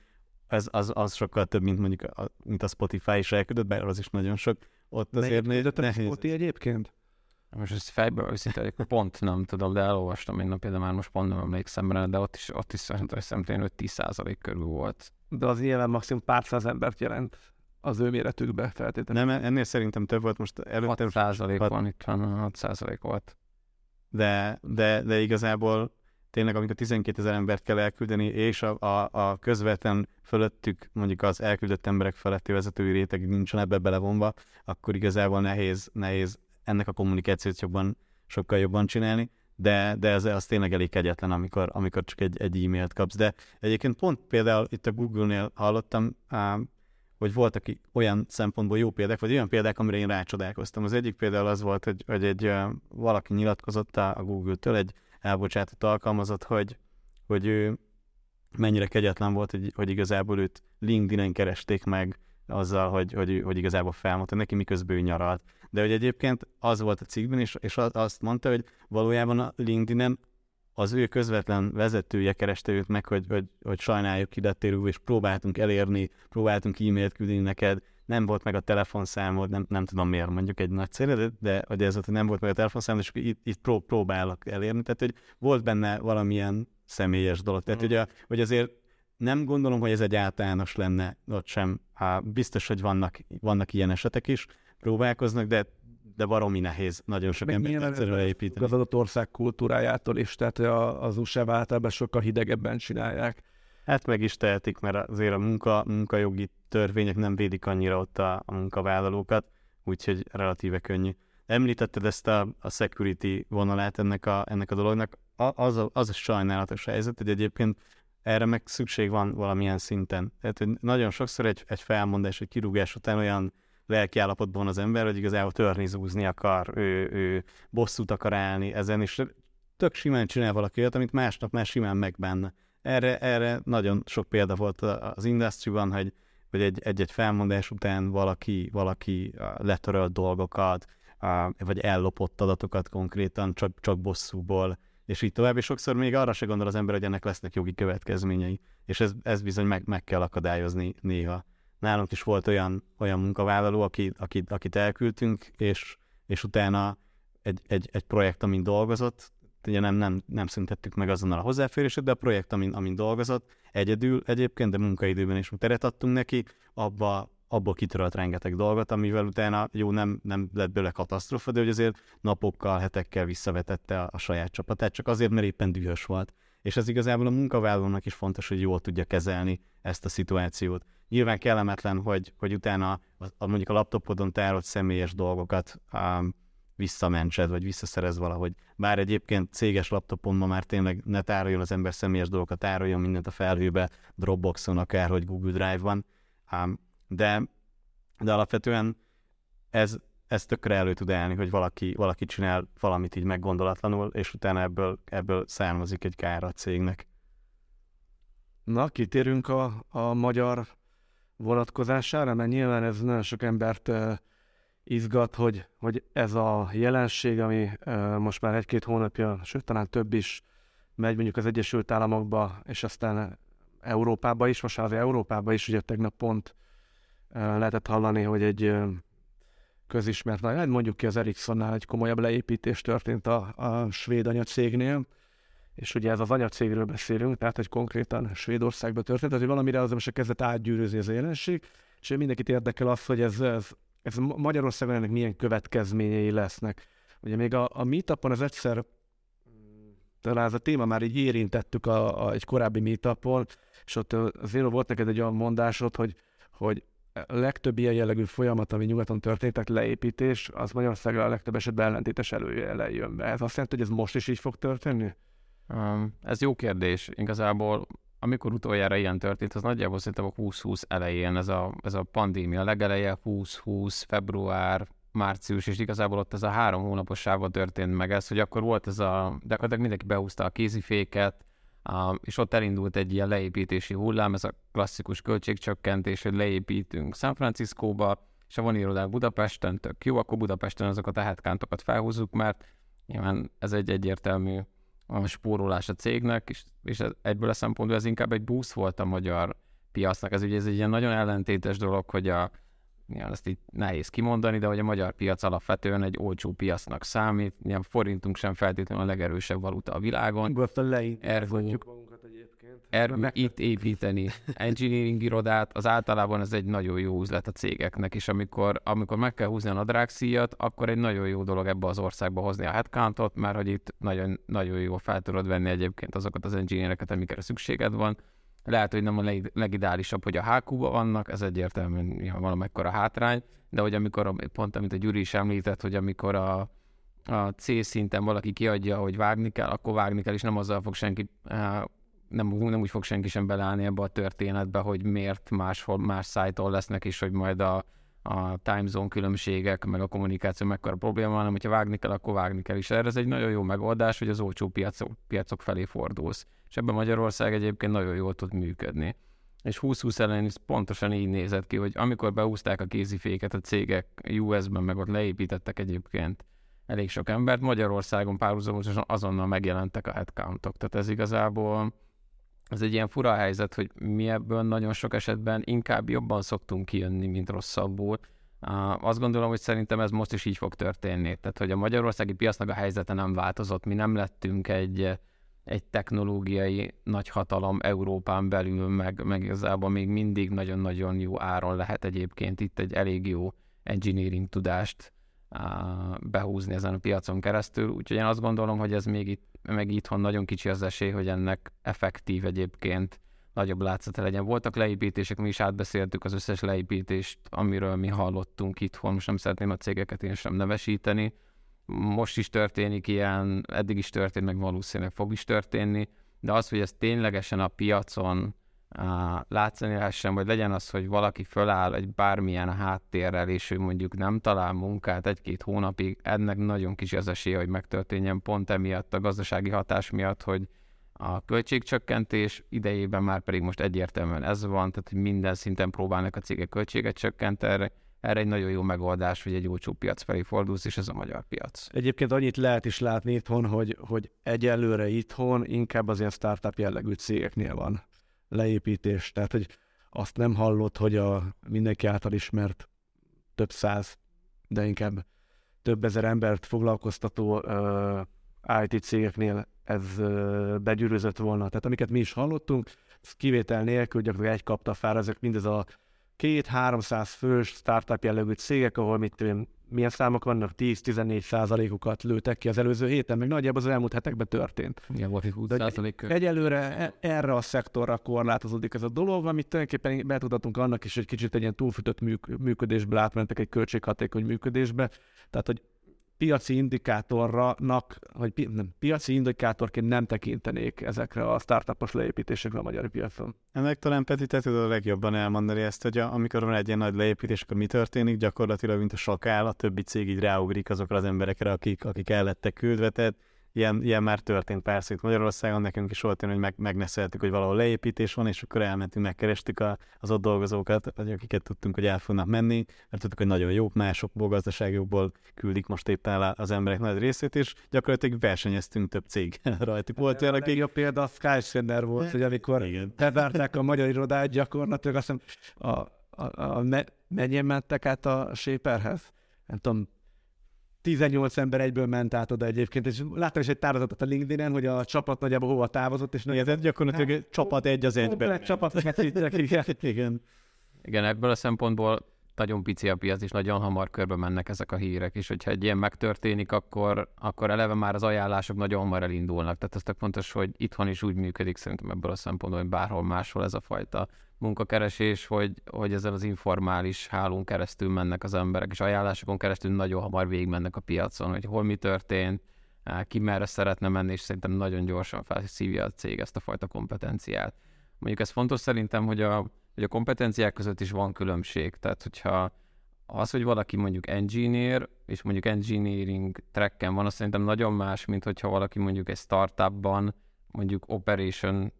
Speaker 2: ez, az, az sokkal több, mint mondjuk a, mint a Spotify is elküldött, bár az is nagyon sok. Ott azért
Speaker 1: né, nehéz. Spotify egyébként?
Speaker 3: Most ezt fejből őszinte, pont nem tudom, de elolvastam egy napja, de már most pont nem emlékszem rá, de ott is, ott is szerintem 5-10% körül volt.
Speaker 1: De az nyilván maximum pár száz embert jelent az ő méretükbe feltétlenül.
Speaker 2: Nem, ennél szerintem több volt most
Speaker 3: előtte. 6 százalék van, itt van, 6 százalék volt.
Speaker 2: De, de, de igazából tényleg amikor 12 ezer embert kell elküldeni, és a, a, a közvetlen fölöttük mondjuk az elküldött emberek feletti vezetői réteg nincsen ebbe belevonva, akkor igazából nehéz, nehéz ennek a kommunikációt jobban, sokkal jobban csinálni, de, de ez az tényleg elég kegyetlen, amikor, amikor csak egy, egy e-mailt kapsz. De egyébként pont például itt a Google-nél hallottam, hogy voltak olyan szempontból jó példák, vagy olyan példák, amire én rácsodálkoztam. Az egyik például az volt, hogy, hogy egy valaki nyilatkozott a Google-től, egy elbocsátott alkalmazott, hogy, hogy ő mennyire kegyetlen volt, hogy, hogy igazából őt LinkedIn-en keresték meg azzal, hogy, hogy, hogy igazából felmondta neki, miközben ő nyaralt. De hogy egyébként az volt a cikkben, és, és azt mondta, hogy valójában a LinkedIn-en az ő közvetlen vezetője kereste őt meg, hogy, hogy, hogy sajnáljuk kidettérül, és próbáltunk elérni, próbáltunk e-mailt küldeni neked, nem volt meg a telefonszámod, nem, nem tudom miért mondjuk egy nagy cél, de, de hogy ez hogy nem volt meg a telefonszámod, és itt, itt pró, próbálok elérni. Tehát, hogy volt benne valamilyen személyes dolog. Tehát, mm. hogy, a, hogy azért nem gondolom, hogy ez egy általános lenne ott sem. Há, biztos, hogy vannak, vannak ilyen esetek is, próbálkoznak, de de baromi nehéz nagyon sok ember egyszerűen építeni.
Speaker 1: Az adott ország kultúrájától is, tehát az USA általában sokkal hidegebben csinálják.
Speaker 2: Hát meg is tehetik, mert azért a munka, munkajogi törvények nem védik annyira ott a, a munkavállalókat, úgyhogy relatíve könnyű. Említetted ezt a, a security vonalát ennek a, ennek a dolognak, a, az, a, az a sajnálatos helyzet, hogy egyébként erre meg szükség van valamilyen szinten. Tehát, hogy nagyon sokszor egy, egy felmondás, egy kirúgás után olyan lelki állapotban van az ember, hogy igazából törni, zúzni akar, ő, ő bosszút akar állni ezen, és tök simán csinál valaki olyat, amit másnap már simán megbánna. Erre, erre nagyon sok példa volt az industry hogy, hogy egy-egy felmondás után valaki, valaki letörölt dolgokat, vagy ellopott adatokat konkrétan csak, csak bosszúból, és így tovább, és sokszor még arra se gondol az ember, hogy ennek lesznek jogi következményei, és ez, ez bizony meg, meg kell akadályozni néha. Nálunk is volt olyan, olyan munkavállaló, aki, akit, akit elküldtünk, és, és utána egy, egy, egy projekt, amin dolgozott, ugye nem, nem, nem szüntettük meg azonnal a hozzáférését, de a projekt, amin, amin dolgozott, egyedül egyébként, de munkaidőben is teret adtunk neki, abba, abból kitörölt rengeteg dolgot, amivel utána jó, nem, nem lett belőle katasztrofa, de hogy azért napokkal, hetekkel visszavetette a, a saját csapatát, csak azért, mert éppen dühös volt. És ez igazából a munkavállalónak is fontos, hogy jól tudja kezelni ezt a szituációt. Nyilván kellemetlen, hogy, hogy utána a, a, mondjuk a laptopodon tárolt személyes dolgokat um, visszamentsed, vagy visszaszerez valahogy. Bár egyébként céges laptopon ma már tényleg ne tároljon az ember személyes dolgokat, tároljon mindent a felhőbe, Dropboxon, akár, hogy Google Drive-ban. Um, de, de alapvetően ez, ez tökre elő tud állni, hogy valaki, valaki csinál valamit így meggondolatlanul, és utána ebből, ebből származik egy kár a cégnek.
Speaker 1: Na, kitérünk a, a magyar vonatkozására, mert nyilván ez nagyon sok embert uh, izgat, hogy, hogy ez a jelenség, ami most már egy-két hónapja, sőt talán több is megy mondjuk az Egyesült Államokba, és aztán Európába is, most már az Európába is, ugye tegnap pont lehetett hallani, hogy egy közismert, hát mondjuk ki az Ericssonnál egy komolyabb leépítés történt a, a svéd anyacégnél, és ugye ez az anyacégről beszélünk, tehát hogy konkrétan Svédországban történt, tehát hogy valamire az most kezdett átgyűrűzni ez a jelenség, és mindenkit érdekel az, hogy ez, ez, ez Magyarországon ennek milyen következményei lesznek. Ugye még a, a meetupon az egyszer talán ez a téma már így érintettük a, a, egy korábbi meetupon, és ott azért volt neked egy olyan mondásod, hogy, hogy a legtöbb ilyen jellegű folyamat, ami nyugaton történt, tehát leépítés, az Magyarországra a legtöbb esetben ellentétes előjelen jön be. Ez azt jelenti, hogy ez most is így fog történni?
Speaker 3: Um, ez jó kérdés. Igazából amikor utoljára ilyen történt, az nagyjából szerintem a 2020 elején, ez a, ez a pandémia legeleje, 2020, február, március, és igazából ott ez a három hónapos sávban történt meg ez, hogy akkor volt ez a, de mindenki behúzta a kéziféket, és ott elindult egy ilyen leépítési hullám, ez a klasszikus költségcsökkentés, hogy leépítünk San Franciscóba, és ha van irodák Budapesten, tök jó, akkor Budapesten azokat a headcountokat felhúzzuk, mert nyilván ez egy egyértelmű a spórolás a cégnek, és, és egyből a szempontból ez inkább egy boost volt a magyar piacnak. Ez ugye ez egy ilyen nagyon ellentétes dolog, hogy a, ja, ezt így nehéz kimondani, de hogy a magyar piac alapvetően egy olcsó piacnak számít, ilyen forintunk sem feltétlenül a legerősebb valuta a világon.
Speaker 1: Ergo,
Speaker 3: egyébként. Ergo itt építeni engineering irodát, az általában ez egy nagyon jó üzlet a cégeknek, és amikor, amikor meg kell húzni a nadrágszíjat, akkor egy nagyon jó dolog ebbe az országba hozni a headcountot, mert hogy itt nagyon, nagyon jó fel tudod venni egyébként azokat az engineereket, amikre szükséged van, lehet, hogy nem a legideálisabb, hogy a HQ-ba vannak, ez egyértelműen van valamekkora hátrány, de hogy amikor, pont amit a Gyuri is említett, hogy amikor a, a C szinten valaki kiadja, hogy vágni kell, akkor vágni kell, és nem azzal fog senki, eh, nem, nem úgy fog senki sem beleállni ebbe a történetbe, hogy miért máshol, más szájtól lesznek, és hogy majd a, a time zone különbségek, meg a kommunikáció mekkora probléma hanem hogyha vágni kell, akkor vágni kell. És erre ez egy nagyon jó megoldás, hogy az olcsó piacok, piacok felé fordulsz. És ebben Magyarország egyébként nagyon jól tud működni. És 2020 ellen is pontosan így nézett ki, hogy amikor behúzták a kéziféket a cégek US-ben, meg ott leépítettek egyébként elég sok embert, Magyarországon párhuzamosan azonnal megjelentek a headcountok. Tehát ez igazából ez egy ilyen fura helyzet, hogy mi ebből nagyon sok esetben inkább jobban szoktunk kijönni, mint rosszabbul. Azt gondolom, hogy szerintem ez most is így fog történni. Tehát, hogy a magyarországi piacnak a helyzete nem változott, mi nem lettünk egy, egy technológiai nagyhatalom Európán belül, meg, meg igazából még mindig nagyon-nagyon jó áron lehet egyébként itt egy elég jó engineering tudást behúzni ezen a piacon keresztül, úgyhogy én azt gondolom, hogy ez még itt, meg itthon nagyon kicsi az esély, hogy ennek effektív egyébként nagyobb látszata legyen. Voltak leépítések, mi is átbeszéltük az összes leépítést, amiről mi hallottunk itthon, most nem szeretném a cégeket én sem nevesíteni. Most is történik ilyen, eddig is történt, meg valószínűleg fog is történni, de az, hogy ez ténylegesen a piacon látszani lehessen, vagy legyen az, hogy valaki föláll egy bármilyen háttérrel, és ő mondjuk nem talál munkát egy-két hónapig, ennek nagyon kis az esélye, hogy megtörténjen pont emiatt a gazdasági hatás miatt, hogy a költségcsökkentés idejében már pedig most egyértelműen ez van, tehát hogy minden szinten próbálnak a cégek költséget csökkenteni, erre egy nagyon jó megoldás, hogy egy olcsó piac felé fordulsz, és ez a magyar piac.
Speaker 1: Egyébként annyit lehet is látni itthon, hogy, hogy egyelőre itthon inkább az ilyen startup jellegű cégeknél van leépítés. Tehát, hogy azt nem hallott, hogy a mindenki által ismert több száz, de inkább több ezer embert foglalkoztató uh, IT cégeknél ez uh, begyűrűzött volna. Tehát amiket mi is hallottunk, ez kivétel nélkül gyakorlatilag egy kapta fára, ezek mindez a két-háromszáz fős startup jellegű cégek, ahol mit milyen számok vannak, 10-14 százalékokat lőtek ki az előző héten, meg nagyjából az elmúlt hetekben történt.
Speaker 3: Igen, volt egy 20 százalék.
Speaker 1: Egyelőre e- erre a szektorra korlátozódik ez a dolog, amit tulajdonképpen betudhatunk annak is, hogy kicsit egy ilyen túlfütött működésből átmentek egy költséghatékony működésbe. Tehát, hogy piaci indikátornak, vagy pi, nem, piaci indikátorként nem tekintenék ezekre a startupos leépítésekre a magyar piacon.
Speaker 2: Ennek talán Peti, te tudod a legjobban elmondani ezt, hogy amikor van egy ilyen nagy leépítés, akkor mi történik? Gyakorlatilag, mint a sakál, a többi cég így ráugrik azokra az emberekre, akik, akik el lettek küldve, tehát ilyen, ilyen már történt persze itt Magyarországon, nekünk is volt hogy meg, megneszeltük, hogy valahol leépítés van, és akkor elmentünk, megkerestük a, az ott dolgozókat, akiket tudtunk, hogy el fognak menni, mert tudtuk, hogy nagyon jók, másokból, gazdaságokból küldik most éppen az emberek nagy részét, és gyakorlatilag versenyeztünk több cég (laughs) rajtuk. Volt
Speaker 1: olyan, aki... A példa a Skysender volt, hogy amikor bevárták a magyar irodát, gyakorlatilag azt hiszem, a, a, a, a mennyien mentek át a Shaperhez? Nem tudom, 18 ember egyből ment át oda egyébként, és láttam is egy tározatot a LinkedIn-en, hogy a csapat nagyjából hova távozott, és
Speaker 2: Igen, ez gyakorlatilag hát, csapat egy az egyben.
Speaker 1: Csapat, igen. (laughs)
Speaker 3: igen. Igen, ebből a szempontból nagyon pici a piac, és nagyon hamar körbe mennek ezek a hírek, és hogyha egy ilyen megtörténik, akkor, akkor eleve már az ajánlások nagyon hamar elindulnak. Tehát ez tök fontos, hogy itthon is úgy működik szerintem ebből a szempontból, hogy bárhol máshol ez a fajta munkakeresés, hogy, hogy ezen az informális hálón keresztül mennek az emberek, és ajánlásokon keresztül nagyon hamar végigmennek a piacon, hogy hol mi történt, ki merre szeretne menni, és szerintem nagyon gyorsan felszívja a cég ezt a fajta kompetenciát. Mondjuk ez fontos szerintem, hogy a, hogy a kompetenciák között is van különbség. Tehát, hogyha az, hogy valaki mondjuk engineer, és mondjuk engineering tracken van, az szerintem nagyon más, mint hogyha valaki mondjuk egy startupban mondjuk operation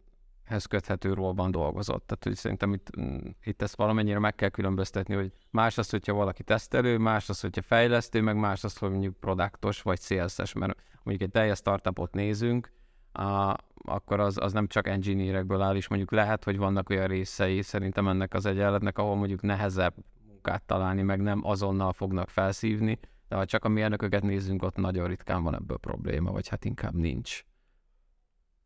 Speaker 3: hez köthető rólban dolgozott. Tehát hogy szerintem itt, mm, itt ezt valamennyire meg kell különböztetni, hogy más az, hogyha valaki tesztelő, más az, hogyha fejlesztő, meg más az, hogy mondjuk produktos vagy szélszes, mert mondjuk egy teljes startupot nézünk, akkor az, az nem csak engineerekből áll, és mondjuk lehet, hogy vannak olyan részei szerintem ennek az egyenletnek, ahol mondjuk nehezebb munkát találni, meg nem azonnal fognak felszívni, de ha csak a mérnököket nézzünk, ott nagyon ritkán van ebből probléma, vagy hát inkább nincs.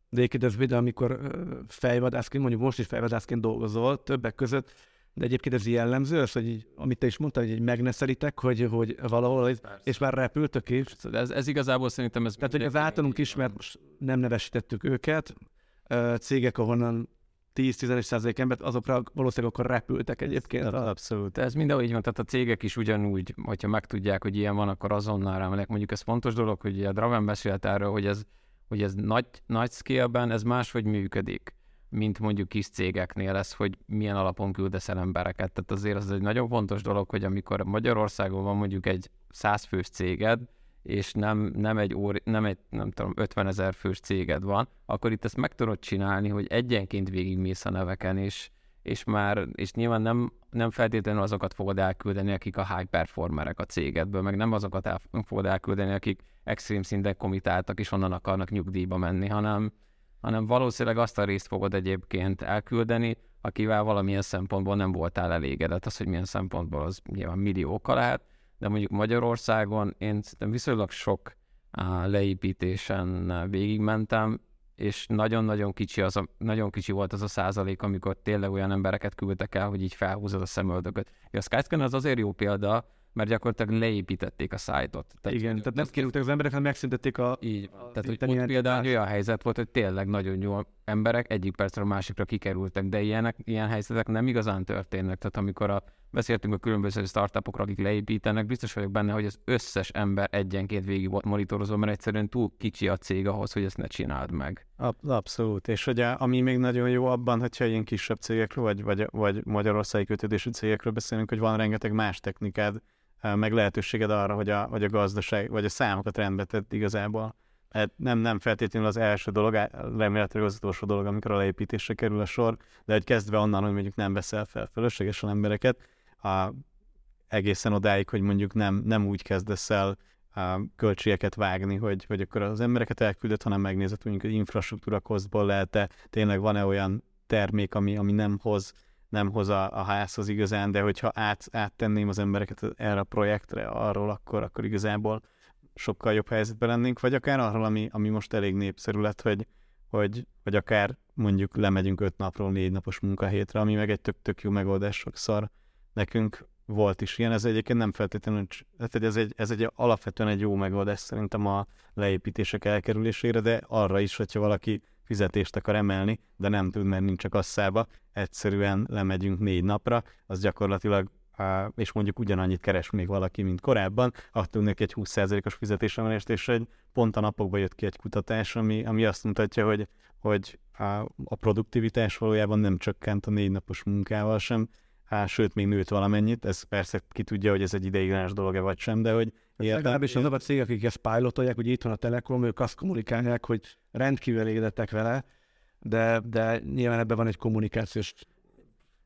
Speaker 1: De egyébként ez például, amikor fejvadászként, mondjuk most is fejvadászként dolgozol, többek között, de egyébként ez jellemző, az, hogy így, amit te is mondtál, hogy így megneszelitek, hogy, hogy valahol, Persze. és már repültök is.
Speaker 3: Ez, ez igazából szerintem ez...
Speaker 1: Tehát, hogy az általunk ismert, most nem nevesítettük őket, cégek, ahonnan 10-11 százalék embert, azokra valószínűleg akkor repültek egyébként.
Speaker 3: Abszolút. Ez mindenhol így van, tehát a cégek is ugyanúgy, hogyha megtudják, hogy ilyen van, akkor azonnal rámelek. Mondjuk ez fontos dolog, hogy a Draven beszélt erről, hogy ez hogy ez nagy, nagy scale-ben ez máshogy működik, mint mondjuk kis cégeknél ez, hogy milyen alapon küldesz el embereket. Tehát azért az egy nagyon fontos dolog, hogy amikor Magyarországon van mondjuk egy 100 fős céged, és nem, nem egy, óri, nem egy nem tudom, 50 ezer fős céged van, akkor itt ezt meg tudod csinálni, hogy egyenként végigmész a neveken, és, és már, és nyilván nem, nem feltétlenül azokat fogod elküldeni, akik a high performerek a cégedből, meg nem azokat el, fogod elküldeni, akik extrém szinten komitáltak, és onnan akarnak nyugdíjba menni, hanem hanem valószínűleg azt a részt fogod egyébként elküldeni, akivel valamilyen szempontból nem voltál elégedett. Az, hogy milyen szempontból, az nyilván milliókkal lehet, de mondjuk Magyarországon én szerintem viszonylag sok leépítésen végigmentem, és nagyon-nagyon kicsi, az a, nagyon kicsi volt az a százalék, amikor tényleg olyan embereket küldtek el, hogy így felhúzod a szemöldököt. A Skyscanner az azért jó példa, mert gyakorlatilag leépítették a szájtot.
Speaker 1: Tehát, Igen, tehát nem kérültek az emberek, hanem megszüntették a...
Speaker 3: Így van. Tehát, hogy ott például olyan helyzet volt, hogy tényleg nagyon jó emberek egyik percre a másikra kikerültek, de ilyenek, ilyen helyzetek nem igazán történnek. Tehát amikor a, beszéltünk a különböző startupokra, akik leépítenek, biztos vagyok benne, hogy az összes ember egyenként végig volt monitorozva, mert egyszerűen túl kicsi a cég ahhoz, hogy ezt ne csináld meg.
Speaker 2: Abszolút. És ugye ami még nagyon jó abban, hogyha ilyen kisebb cégekről, vagy, vagy, vagy magyarországi kötődésű cégekről beszélünk, hogy van rengeteg más technikád, meg lehetőséged arra, hogy a, hogy a gazdaság, vagy a számokat rendbe tett igazából. Hát nem, nem feltétlenül az első dolog, remélhetőleg az utolsó dolog, amikor a leépítésre kerül a sor, de hogy kezdve onnan, hogy mondjuk nem veszel fel fölöslegesen embereket, a, egészen odáig, hogy mondjuk nem, nem úgy kezdesz el a költségeket vágni, hogy, hogy akkor az embereket elküldött, hanem megnézed, mondjuk az infrastruktúra kosztból lehet-e, tényleg van-e olyan termék, ami, ami nem hoz nem hoz a, a házhoz igazán, de hogyha át, áttenném az embereket erre a projektre, arról, akkor, akkor igazából sokkal jobb helyzetben lennénk, vagy akár arról, ami, ami most elég népszerű lett, hogy, hogy, vagy akár mondjuk lemegyünk öt napról négy napos munkahétre, ami meg egy tök-tök jó megoldás sokszor nekünk volt is ilyen, ez egyébként nem feltétlenül, hát ez egy, ez egy alapvetően egy jó megoldás szerintem a leépítések elkerülésére, de arra is, hogyha valaki fizetést akar emelni, de nem tud, mert nincs a kasszába, egyszerűen lemegyünk négy napra, az gyakorlatilag és mondjuk ugyanannyit keres még valaki, mint korábban, adtunk neki egy 20%-os fizetésemelést, és egy pont a napokban jött ki egy kutatás, ami, ami azt mutatja, hogy, hogy a, produktivitás valójában nem csökkent a négy napos munkával sem, Há, sőt, még nőtt valamennyit, ez persze ki tudja, hogy ez egy ideiglenes dolog-e vagy sem, de hogy
Speaker 1: értem. Legalábbis azok a cégek, akik ezt pilotolják, hogy itt van a Telekom, ők azt kommunikálják, hogy rendkívül elégedettek vele, de, de nyilván ebben van egy kommunikációs...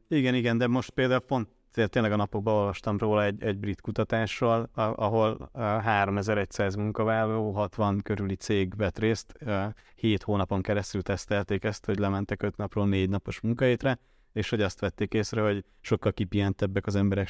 Speaker 2: Igen, igen, de most például pont tényleg a napokban olvastam róla egy, egy brit kutatásról, ahol 3100 munkavállaló, 60 körüli cég vett részt, 7 hónapon keresztül tesztelték ezt, hogy lementek 5 napról 4 napos munkahétre, és hogy azt vették észre, hogy sokkal kipihentebbek az emberek,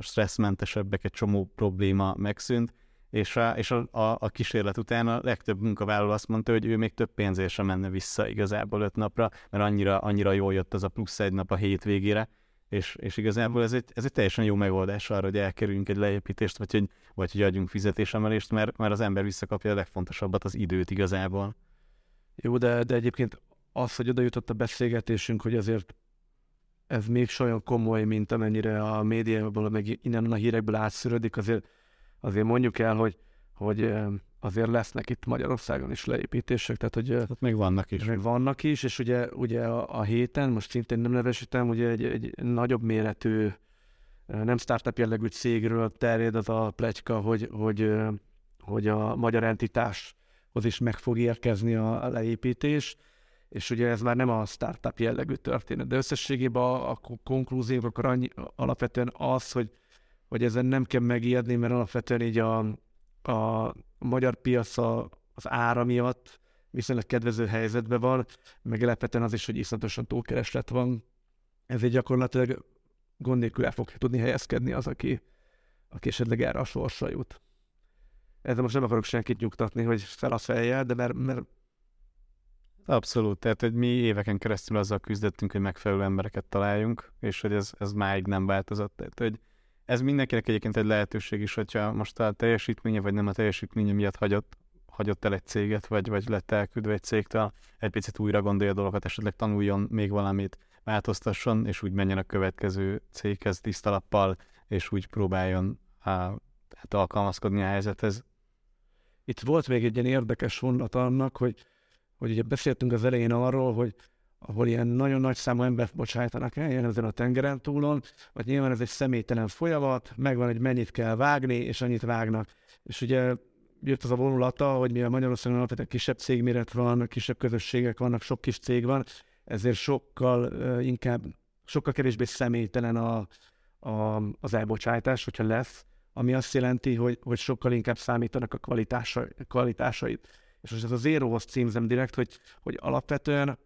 Speaker 2: stresszmentesebbek, egy csomó probléma megszűnt, és a, és a, a, a kísérlet után a legtöbb munkavállaló azt mondta, hogy ő még több pénzért sem menne vissza igazából öt napra, mert annyira, annyira jól jött az a plusz egy nap a hétvégére, és, és igazából ez egy, ez egy teljesen jó megoldás arra, hogy elkerüljünk egy leépítést, vagy hogy, vagy hogy adjunk fizetésemelést, mert, mert az ember visszakapja a legfontosabbat, az időt igazából.
Speaker 1: Jó, de, de egyébként az, hogy oda jutott a beszélgetésünk, hogy azért ez még olyan komoly, mint amennyire a médiából, meg innen a hírekből átszűrődik, azért, azért mondjuk el, hogy, hogy azért lesznek itt Magyarországon is leépítések, tehát hogy
Speaker 2: tehát még vannak is.
Speaker 1: Még vannak is, és ugye, ugye a, a héten, most szintén nem nevesítem, ugye egy, egy nagyobb méretű, nem startup jellegű cégről terjed az a plegyka, hogy, hogy, hogy a magyar entitáshoz is meg fog érkezni a, a leépítés, és ugye ez már nem a startup jellegű történet, de összességében a, a konklúziók akkor annyi, alapvetően az, hogy, hogy ezen nem kell megijedni, mert alapvetően így a, a magyar piac a, az ára miatt viszonylag kedvező helyzetben van, meg alapvetően az is, hogy iszonyatosan túlkereslet van. Ezért gyakorlatilag gond nélkül el fog tudni helyezkedni az, aki, aki esetleg erre a sorsa jut. Ezzel most nem akarok senkit nyugtatni, hogy fel a fejjel, de mert, mert
Speaker 2: Abszolút, tehát hogy mi éveken keresztül azzal küzdöttünk, hogy megfelelő embereket találjunk, és hogy ez, ez máig nem változott. Tehát, hogy ez mindenkinek egyébként egy lehetőség is, hogyha most a teljesítménye, vagy nem a teljesítménye miatt hagyott, hagyott el egy céget, vagy, vagy lett elküldve egy cégtől, egy picit újra gondolja a dolgokat, esetleg tanuljon még valamit, változtasson, és úgy menjen a következő céghez tisztalappal, és úgy próbáljon á, hát alkalmazkodni a helyzethez.
Speaker 1: Itt volt még egy ilyen érdekes vonat annak, hogy hogy ugye beszéltünk az elején arról, hogy ahol ilyen nagyon nagy számú embert bocsájtanak el, ezen a tengeren túlon, vagy nyilván ez egy személytelen folyamat, megvan, hogy mennyit kell vágni, és annyit vágnak. És ugye jött az a vonulata, hogy mivel Magyarországon alapvetően kisebb cégméret van, kisebb közösségek vannak, sok kis cég van, ezért sokkal inkább, sokkal kevésbé személytelen a, a, az elbocsátás, hogyha lesz, ami azt jelenti, hogy, hogy sokkal inkább számítanak a kvalitása, kvalitásait És most ez az Zérohoz címzem direkt, hogy, hogy alapvetően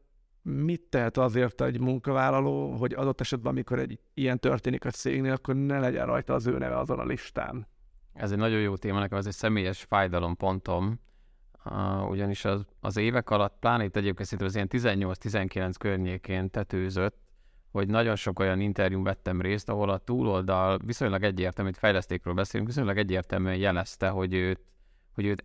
Speaker 1: mit tehet azért egy munkavállaló, hogy adott esetben, amikor egy ilyen történik a cégnél, akkor ne legyen rajta az ő neve azon a listán?
Speaker 3: Ez egy nagyon jó téma, nekem ez egy személyes fájdalompontom, uh, ugyanis az, az évek alatt, pláne itt egyébként az ilyen 18-19 környékén tetőzött, hogy nagyon sok olyan interjún vettem részt, ahol a túloldal viszonylag egyértelmű, hogy fejlesztékről beszélünk, viszonylag egyértelműen jelezte, hogy őt, hogy őt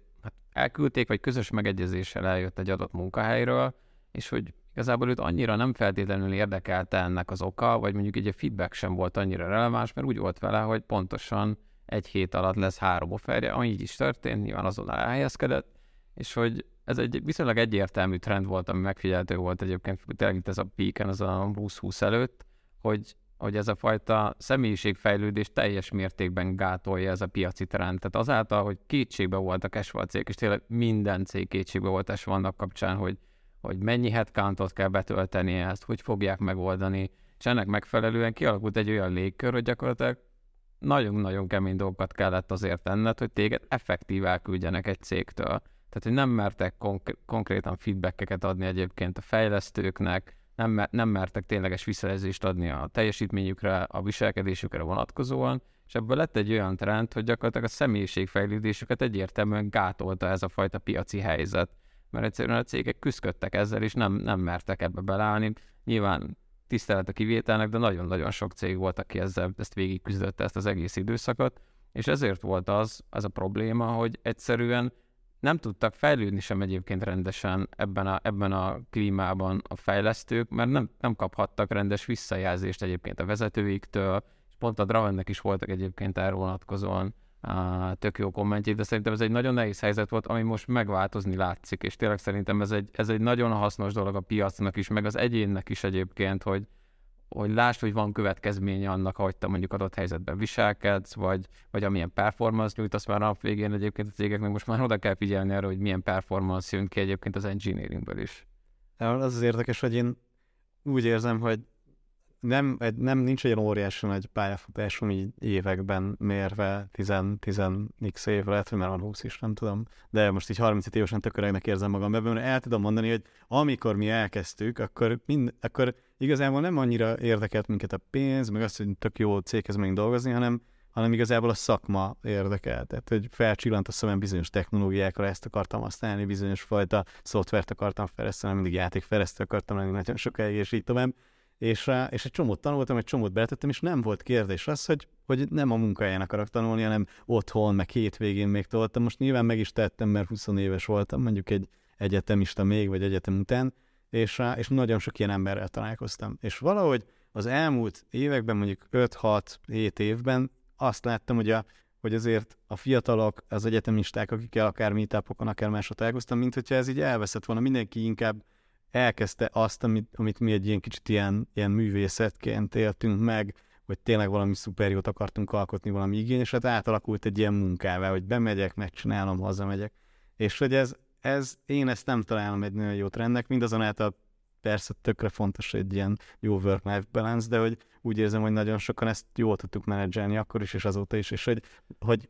Speaker 3: elküldték, vagy közös megegyezéssel eljött egy adott munkahelyről, és hogy igazából őt annyira nem feltétlenül érdekelte ennek az oka, vagy mondjuk egy feedback sem volt annyira releváns, mert úgy volt vele, hogy pontosan egy hét alatt lesz három offerje, ami így is történt, nyilván azonnal elhelyezkedett, és hogy ez egy viszonylag egyértelmű trend volt, ami megfigyelhető volt egyébként, tényleg itt ez a peaken, az a 2020 előtt, hogy, hogy ez a fajta személyiségfejlődés teljes mértékben gátolja ez a piaci trend. Tehát azáltal, hogy kétségbe volt a casual cég, és tényleg minden cég kétségbe volt esve annak kapcsán, hogy, hogy mennyi headcountot kell betölteni ezt, hogy fogják megoldani, és ennek megfelelően kialakult egy olyan légkör, hogy gyakorlatilag nagyon-nagyon kemény dolgokat kellett azért tenned, hogy téged effektív elküldjenek egy cégtől. Tehát, hogy nem mertek konk- konkrétan feedbackeket adni egyébként a fejlesztőknek, nem, nem mertek tényleges visszajelzést adni a teljesítményükre, a viselkedésükre vonatkozóan, és ebből lett egy olyan trend, hogy gyakorlatilag a személyiségfejlődésüket egyértelműen gátolta ez a fajta piaci helyzet. Mert egyszerűen a cégek küzdöttek ezzel, és nem, nem mertek ebbe beleállni. Nyilván tisztelet a kivételnek, de nagyon-nagyon sok cég volt, aki ezzel, ezt végig küzdötte ezt az egész időszakot, és ezért volt az, az a probléma, hogy egyszerűen nem tudtak fejlődni sem egyébként rendesen ebben a, ebben a klímában a fejlesztők, mert nem, nem kaphattak rendes visszajelzést egyébként a vezetőiktől, és pont a Dravennek is voltak egyébként erről vonatkozóan a tök jó kommentjét, de szerintem ez egy nagyon nehéz helyzet volt, ami most megváltozni látszik, és tényleg szerintem ez egy, ez egy nagyon hasznos dolog a piacnak is, meg az egyénnek is egyébként, hogy, hogy lásd, hogy van következménye annak, ahogy te mondjuk adott helyzetben viselkedsz, vagy, vagy amilyen performance nyújtasz már nap végén egyébként a cégeknek most már oda kell figyelni arra, hogy milyen performance jön ki egyébként az engineeringből is.
Speaker 2: Az az érdekes, hogy én úgy érzem, hogy nem, egy, nem nincs egy óriási nagy pályafutásom így években mérve, 10-10x év lehet, hogy már van 20 is, nem tudom, de most így 30 évesen tököregnek érzem magam ebben, mert el tudom mondani, hogy amikor mi elkezdtük, akkor, mind, akkor igazából nem annyira érdekelt minket a pénz, meg azt, hogy tök jó céghez megyünk dolgozni, hanem, hanem igazából a szakma érdekelt. Tehát, hogy felcsillant a szemem bizonyos technológiákra, ezt akartam használni, bizonyos fajta szoftvert akartam fejleszteni, mindig játékfejlesztő akartam lenni nagyon sokáig, és így tovább és, és egy csomót tanultam, egy csomót beletettem, és nem volt kérdés az, hogy, hogy nem a munkahelyen akarok tanulni, hanem otthon, meg hétvégén még toltam. Most nyilván meg is tettem, mert 20 éves voltam, mondjuk egy egyetemista még, vagy egyetem után, és, és nagyon sok ilyen emberrel találkoztam. És valahogy az elmúlt években, mondjuk 5-6-7 évben azt láttam, hogy, a, hogy azért a fiatalok, az egyetemisták, akikkel akár meetupokon, akár másot találkoztam, mint hogyha ez így elveszett volna, mindenki inkább elkezdte azt, amit, amit mi egy ilyen kicsit ilyen, ilyen művészetként éltünk meg, hogy tényleg valami szuper jót akartunk alkotni, valami igényeset, átalakult egy ilyen munkává, hogy bemegyek, megcsinálom, hazamegyek. És hogy ez, ez, én ezt nem találom egy nagyon jó trendnek, mindazonáltal persze tökre fontos egy ilyen jó work-life balance, de hogy úgy érzem, hogy nagyon sokan ezt jól tudtuk menedzselni akkor is, és azóta is, és hogy, hogy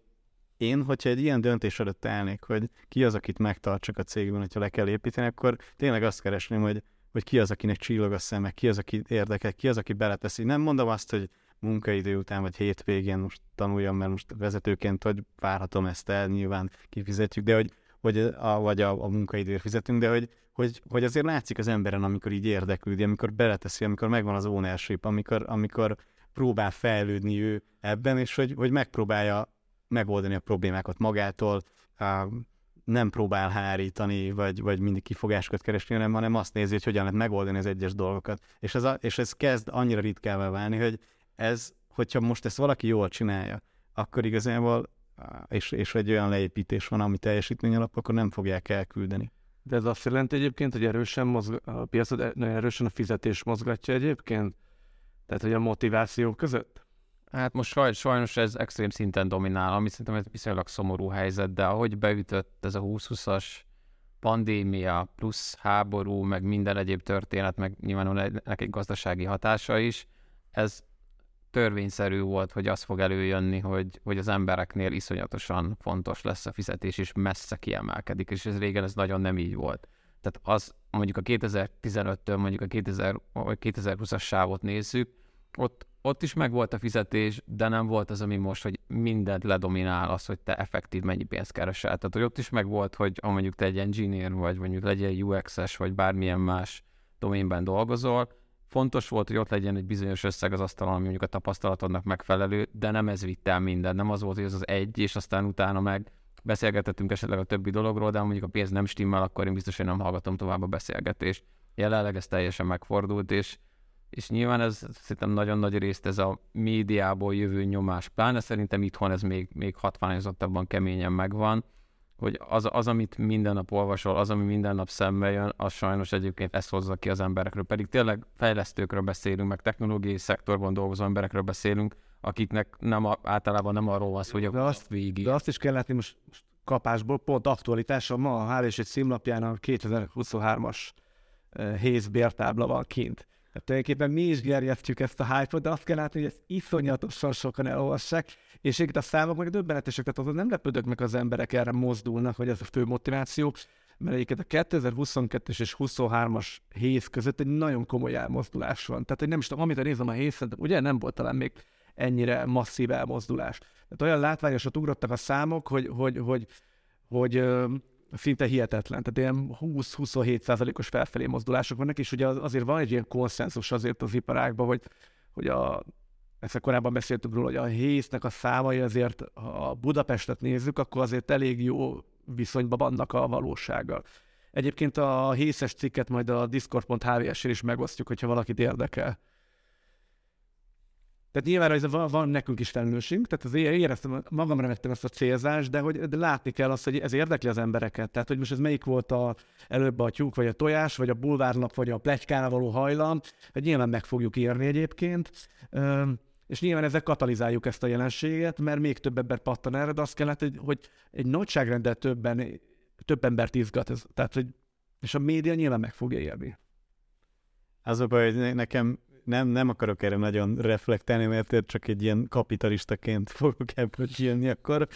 Speaker 2: én, hogyha egy ilyen döntés előtt állnék, hogy ki az, akit megtartsak a cégben, hogyha le kell építeni, akkor tényleg azt keresném, hogy, hogy ki az, akinek csillog a szeme, ki az, aki érdekel, ki az, aki beleteszi. Nem mondom azt, hogy munkaidő után, vagy hétvégén most tanuljam, mert most vezetőként, hogy várhatom ezt el, nyilván kifizetjük, de hogy, hogy a, vagy a, a munkaidőért fizetünk, de hogy, hogy, hogy azért látszik az emberen, amikor így érdeklődi, amikor beleteszi, amikor megvan az ownership, amikor, amikor próbál fejlődni ő ebben, és hogy, hogy megpróbálja megoldani a problémákat magától, nem próbál hárítani, vagy, vagy mindig kifogásokat keresni, hanem, hanem azt nézi, hogy hogyan lehet megoldani az egyes dolgokat. És ez, a, és ez kezd annyira ritkává válni, hogy ez, hogyha most ezt valaki jól csinálja, akkor igazából, és, és egy olyan leépítés van, ami teljesítmény alap, akkor nem fogják elküldeni.
Speaker 1: De ez azt jelenti egyébként, hogy erősen mozg- a piacot nagyon erősen a fizetés mozgatja egyébként? Tehát, hogy a motiváció között?
Speaker 3: Hát most saj, sajnos ez extrém szinten dominál, ami szerintem egy viszonylag szomorú helyzet, de ahogy beütött ez a 2020-as pandémia plusz háború, meg minden egyéb történet, meg nyilván ennek egy gazdasági hatása is, ez törvényszerű volt, hogy az fog előjönni, hogy, hogy az embereknél iszonyatosan fontos lesz a fizetés, és messze kiemelkedik, és ez régen ez nagyon nem így volt. Tehát az mondjuk a 2015-től mondjuk a 2000, 2020-as sávot nézzük, ott, ott is megvolt a fizetés, de nem volt az, ami most, hogy mindent ledominál az, hogy te effektív mennyi pénzt keresel. Tehát, hogy ott is megvolt, hogy ha mondjuk te egy engineer vagy, mondjuk legyen UX-es, vagy bármilyen más doménben dolgozol, fontos volt, hogy ott legyen egy bizonyos összeg az asztalon, ami mondjuk a tapasztalatodnak megfelelő, de nem ez vitt el minden. Nem az volt, hogy ez az egy, és aztán utána meg beszélgetettünk esetleg a többi dologról, de mondjuk a pénz nem stimmel, akkor én biztos, hogy nem hallgatom tovább a beszélgetést. Jelenleg ez teljesen megfordult, és, és nyilván ez szerintem nagyon nagy részt ez a médiából jövő nyomás, pláne szerintem itthon ez még, még hatványozottabban keményen megvan, hogy az, az, amit minden nap olvasol, az, ami minden nap szembe jön, az sajnos egyébként ezt hozza ki az emberekről. Pedig tényleg fejlesztőkről beszélünk, meg technológiai szektorban dolgozó emberekről beszélünk, akiknek nem a, általában nem arról van szó, hogy
Speaker 1: de azt, végig. De azt is kell látni most, most kapásból, pont aktualitása, ma a H&M címlapján a 2023-as uh, Héz bértábla van kint. Tehát tulajdonképpen mi is gerjesztjük ezt a hype de azt kell látni, hogy ezt iszonyatosan sokan elolvassák, és itt a számok meg döbbenetesek, tehát azon nem lepődök meg az emberek erre mozdulnak, hogy ez a fő motiváció, mert egyébként a 2022-es és 23-as héz között egy nagyon komoly elmozdulás van. Tehát, hogy nem is tudom, amit nézem a héz, ugye nem volt talán még ennyire masszív elmozdulás. Tehát olyan látványosat ugrottak a számok, hogy, hogy, hogy, hogy, hogy szinte hihetetlen. Tehát ilyen 20-27 százalékos felfelé mozdulások vannak, és ugye azért van egy ilyen konszenzus azért az iparágban, hogy, hogy a, ezt korábban beszéltük róla, hogy a hésznek a számai azért, ha Budapestet nézzük, akkor azért elég jó viszonyban vannak a valósággal. Egyébként a hészes cikket majd a discord.hvs-en is megosztjuk, hogyha valakit érdekel. Tehát nyilván ez van, van nekünk is felelősségünk, tehát az éreztem, magamra vettem ezt a célzást, de hogy de látni kell azt, hogy ez érdekli az embereket. Tehát, hogy most ez melyik volt a, előbb a tyúk, vagy a tojás, vagy a bulvárnap, vagy a pletykára való hajlam, hogy nyilván meg fogjuk írni egyébként. és nyilván ezzel katalizáljuk ezt a jelenséget, mert még több ember pattan erre, de azt kellett, hogy, hogy egy nagyságrendel többen, több embert izgat. Ez, tehát, hogy, és a média nyilván meg fogja élni.
Speaker 2: Az a baj, hogy nekem nem, nem akarok erre nagyon reflektálni, mert csak egy ilyen kapitalistaként (laughs) fogok ebből jönni akkor.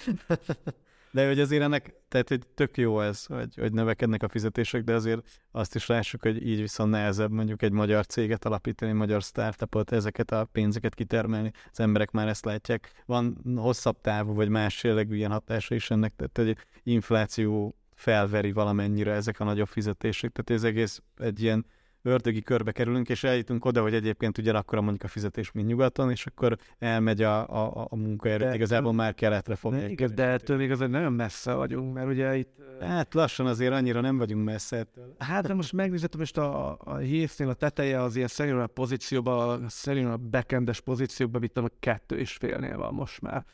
Speaker 2: De hogy azért ennek, tehát hogy tök jó ez, hogy, hogy növekednek a fizetések, de azért azt is lássuk, hogy így viszont nehezebb mondjuk egy magyar céget alapítani, egy magyar startupot, ezeket a pénzeket kitermelni. Az emberek már ezt látják. Van hosszabb távú vagy más jellegű ilyen hatása is ennek, tehát hogy infláció felveri valamennyire ezek a nagyobb fizetések. Tehát ez egész egy ilyen ördögi körbe kerülünk, és eljutunk oda, hogy egyébként ugyanakkor mondjuk a fizetés, mint nyugaton, és akkor elmegy a, a, a munkaerő, de, igazából már keletre fog.
Speaker 1: De, igaz, de ettől még azért nagyon messze vagyunk, mert ugye itt...
Speaker 2: Hát lassan azért annyira nem vagyunk messze ettől.
Speaker 1: Hát de most megnézhetem, most a, a hésznél a teteje az ilyen a pozícióban, a backendes pozícióban, mit tudom, kettő és félnél van most már.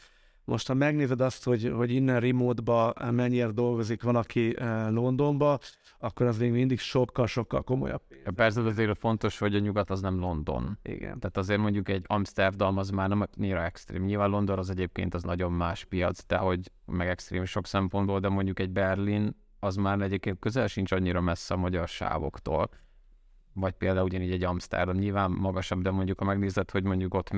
Speaker 1: Most, ha megnézed azt, hogy, hogy innen remote-ba mennyire dolgozik van, aki eh, Londonba, akkor az még mindig sokkal-sokkal komolyabb.
Speaker 3: Persze, azért fontos, hogy a nyugat az nem London.
Speaker 1: Igen.
Speaker 3: Tehát azért mondjuk egy Amsterdam az már nem annyira extrém. Nyilván London az egyébként az nagyon más piac, de hogy meg extrém sok szempontból, de mondjuk egy Berlin az már egyébként közel sincs annyira messze a magyar sávoktól. Vagy például ugyanígy egy Amsterdam, nyilván magasabb, de mondjuk ha megnézed, hogy mondjuk ott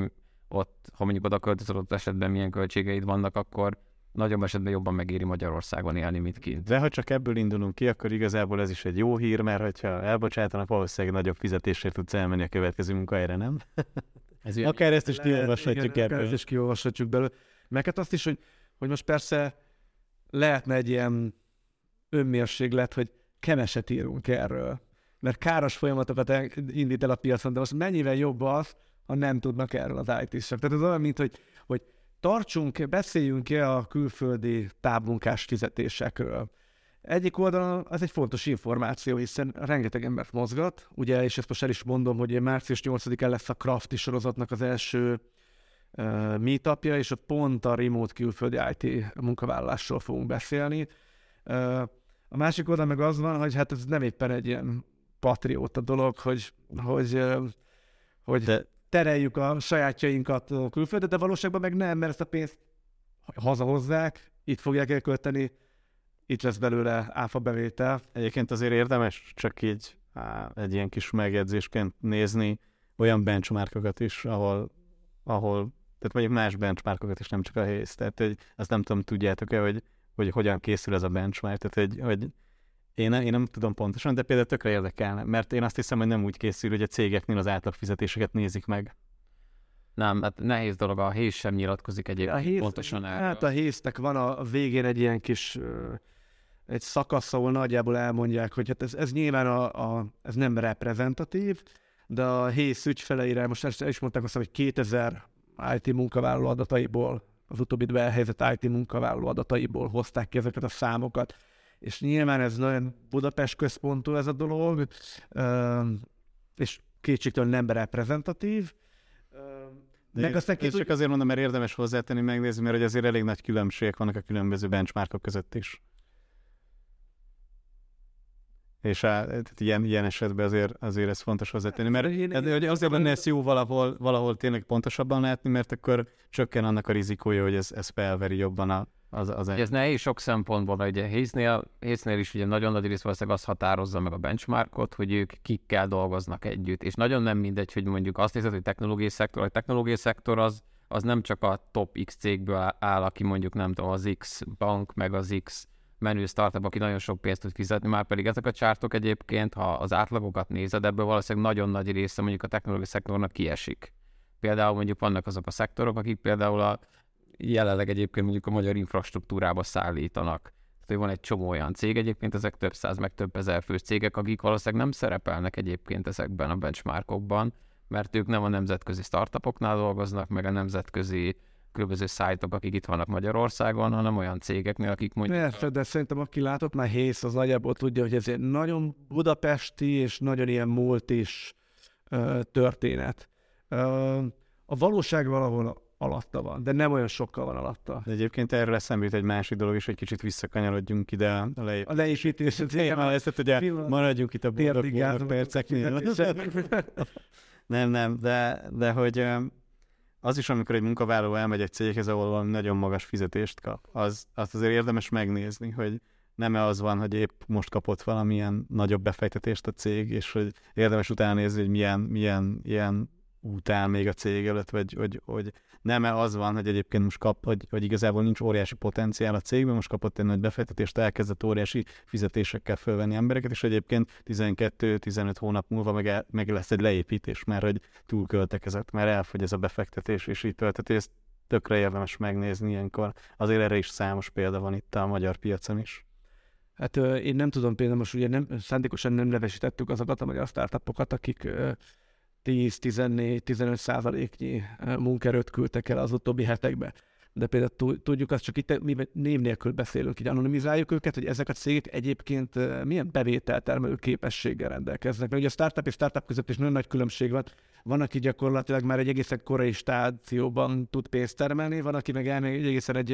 Speaker 3: ott, ha mondjuk oda költözöl, ott esetben milyen költségeid vannak, akkor nagyobb esetben jobban megéri Magyarországon élni, mint kint.
Speaker 2: De ha csak ebből indulunk ki, akkor igazából ez is egy jó hír, mert hogyha elbocsátanak, valószínűleg nagyobb fizetésért tudsz elmenni a következő munkahelyre, nem? (laughs) ez Akár ezt is kiolvashatjuk ebből.
Speaker 1: Ezt is kiolvashatjuk belőle. Meg hát azt is, hogy, hogy most persze lehetne egy ilyen önmérséglet, hogy keveset írunk erről. Mert káros folyamatokat indít el a piacon, de most mennyivel jobb az, ha nem tudnak erről az IT-sek. Tehát ez olyan, mint hogy, hogy tartsunk, beszéljünk-e a külföldi távmunkás fizetésekről. Egyik oldalon ez egy fontos információ, hiszen rengeteg embert mozgat, ugye, és ezt most el is mondom, hogy március 8-án lesz a Crafty sorozatnak az első uh, meetupja, és ott pont a remote külföldi IT munkavállalásról fogunk beszélni. A másik oldal meg az van, hogy hát ez nem éppen egy ilyen patrióta dolog, hogy, hogy, hogy De tereljük a sajátjainkat külföldre, de valóságban meg nem, mert ezt a pénzt hazahozzák, itt fogják elkölteni, itt lesz belőle áfa bevétel.
Speaker 2: Egyébként azért érdemes csak így á, egy ilyen kis megjegyzésként nézni olyan benchmarkokat is, ahol ahol, tehát mondjuk más benchmarkokat is nem csak a Haze, tehát hogy azt nem tudom, tudjátok-e, hogy, hogy hogyan készül ez a benchmark, tehát hogy, hogy én, én nem tudom pontosan, de például tökre érdekelne, mert én azt hiszem, hogy nem úgy készül, hogy a cégeknél az átlagfizetéseket nézik meg.
Speaker 3: Nem, hát nehéz dolog, a Héz sem nyilatkozik egyébként
Speaker 1: A héz,
Speaker 3: pontosan erről.
Speaker 1: hát a héztek van a végén egy ilyen kis egy szakasz, ahol nagyjából elmondják, hogy hát ez, ez nyilván a, a, ez nem reprezentatív, de a héz ügyfeleire, most ezt el is mondták azt, hogy 2000 IT munkavállaló adataiból, az utóbbi elhelyezett IT munkavállaló adataiból hozták ki ezeket a számokat, és nyilván ez nagyon Budapest központú ez a dolog, és kétségtelen nem reprezentatív,
Speaker 2: De
Speaker 1: meg
Speaker 2: én-
Speaker 1: aztán
Speaker 2: ezt csak azért mondom, mert érdemes hozzátenni, megnézni, mert hogy azért elég nagy különbségek vannak a különböző benchmarkok között is. És á, tehát ilyen, ilyen esetben azért, azért ez fontos hozzátenni, mert
Speaker 1: Én-
Speaker 2: hogy azért lenne ez jó valahol, valahol tényleg pontosabban látni, mert akkor csökken annak a rizikója, hogy ez, ez felveri jobban a, az, az
Speaker 3: Ugye ez nehéz sok szempontból, mert ugye Héznél, Héznél is ugye nagyon nagy rész valószínűleg azt határozza meg a benchmarkot, hogy ők kikkel dolgoznak együtt, és nagyon nem mindegy, hogy mondjuk azt nézed, hogy technológiai szektor, a technológiai szektor az, az nem csak a top X cégből áll, aki mondjuk nem tudom, az X bank, meg az X menő startup, aki nagyon sok pénzt tud fizetni, már pedig ezek a csártok egyébként, ha az átlagokat nézed, ebből valószínűleg nagyon nagy része mondjuk a technológiai szektornak kiesik. Például mondjuk vannak azok a szektorok, akik például a jelenleg egyébként mondjuk a magyar infrastruktúrába szállítanak. Tehát, van egy csomó olyan cég egyébként, ezek több száz, meg több ezer fős cégek, akik valószínűleg nem szerepelnek egyébként ezekben a benchmarkokban, mert ők nem a nemzetközi startupoknál dolgoznak, meg a nemzetközi különböző szájtok, akik itt vannak Magyarországon, hanem olyan cégeknél, akik mondjuk...
Speaker 1: Persze, de szerintem aki látott már Hész, az nagyjából tudja, hogy ez egy nagyon budapesti és nagyon ilyen multis ö, történet. Ö, a valóság valahol alatta van, de nem olyan sokkal van alatta.
Speaker 2: De egyébként erről eszembe jut egy másik dolog is, hogy kicsit visszakanyarodjunk ide a lej...
Speaker 1: A leépítés, (laughs)
Speaker 2: Igen, ezt, hogy
Speaker 1: Pillanat.
Speaker 2: maradjunk itt a boldog, perceknél. (laughs) Nem, nem, de, de hogy az is, amikor egy munkavállaló elmegy egy céghez, ahol valami nagyon magas fizetést kap, az, azt azért érdemes megnézni, hogy nem-e az van, hogy épp most kapott valamilyen nagyobb befektetést a cég, és hogy érdemes utána nézni, hogy milyen, milyen ilyen út áll még a cég előtt, vagy hogy, hogy nem-e az van, hogy egyébként most kap, hogy, hogy igazából nincs óriási potenciál a cégben, most kapott egy nagy befektetést, elkezdett óriási fizetésekkel fölvenni embereket, és egyébként 12-15 hónap múlva meg, el, meg lesz egy leépítés, mert hogy túlköltekezett, mert elfogy ez a befektetés, és így tölteti, ezt tökre érdemes megnézni ilyenkor. Azért erre is számos példa van itt a magyar piacon is.
Speaker 1: Hát én nem tudom, például most ugye nem, szándékosan nem nevesítettük azokat a magyar startupokat, akik 10-14-15 százaléknyi munkerőt küldtek el az utóbbi hetekben. De például tu- tudjuk azt, csak itt mi név nélkül beszélünk, így anonimizáljuk őket, hogy ezek a cégek egyébként milyen bevételtermelő képességgel rendelkeznek. Mert ugye a startup és startup között is nagyon nagy különbség van. Van, aki gyakorlatilag már egy egészen korai stációban tud pénzt termelni, van, aki meg elmegy egy egészen egy,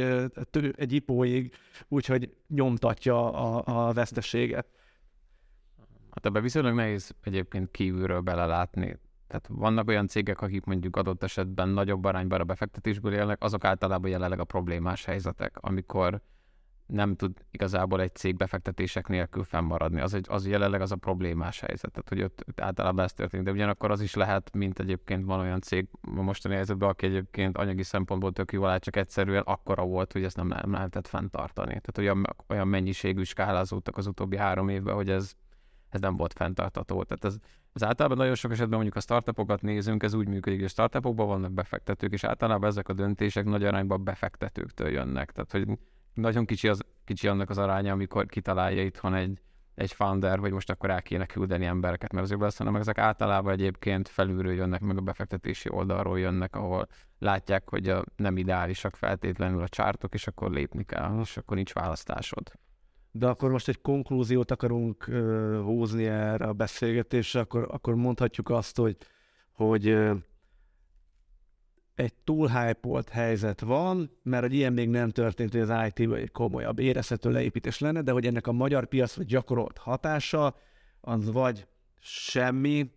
Speaker 1: egy ipóig, úgyhogy nyomtatja a, a veszteséget.
Speaker 3: Hát ebbe viszonylag nehéz egyébként kívülről belelátni. Tehát vannak olyan cégek, akik mondjuk adott esetben nagyobb arányban a befektetésből élnek, azok általában jelenleg a problémás helyzetek, amikor nem tud igazából egy cég befektetések nélkül fennmaradni. Az, egy, az jelenleg az a problémás helyzet, tehát hogy ott, ott általában ez történik, de ugyanakkor az is lehet, mint egyébként van olyan cég a mostani helyzetben, aki egyébként anyagi szempontból tök jó áll, csak egyszerűen akkora volt, hogy ezt nem, nem lehetett fenntartani. Tehát olyan, olyan mennyiségű skálázódtak az utóbbi három évben, hogy ez, ez nem volt fenntartató. Tehát ez, ez általában nagyon sok esetben mondjuk a startupokat nézünk, ez úgy működik, hogy a startupokban vannak befektetők, és általában ezek a döntések nagy arányban befektetőktől jönnek. Tehát, hogy nagyon kicsi, az, kicsi annak az aránya, amikor kitalálja itthon egy, egy founder, hogy most akkor el kéne küldeni embereket, mert azért hanem ezek általában egyébként felülről jönnek, meg a befektetési oldalról jönnek, ahol látják, hogy a, nem ideálisak feltétlenül a csártok, és akkor lépni kell, és akkor nincs választásod.
Speaker 1: De akkor most egy konklúziót akarunk ö, húzni erre a beszélgetésre, akkor, akkor mondhatjuk azt, hogy, hogy ö, egy túl hype helyzet van, mert hogy ilyen még nem történt, hogy az IT-ben egy komolyabb érezhető leépítés lenne, de hogy ennek a magyar piacra gyakorolt hatása, az vagy semmi,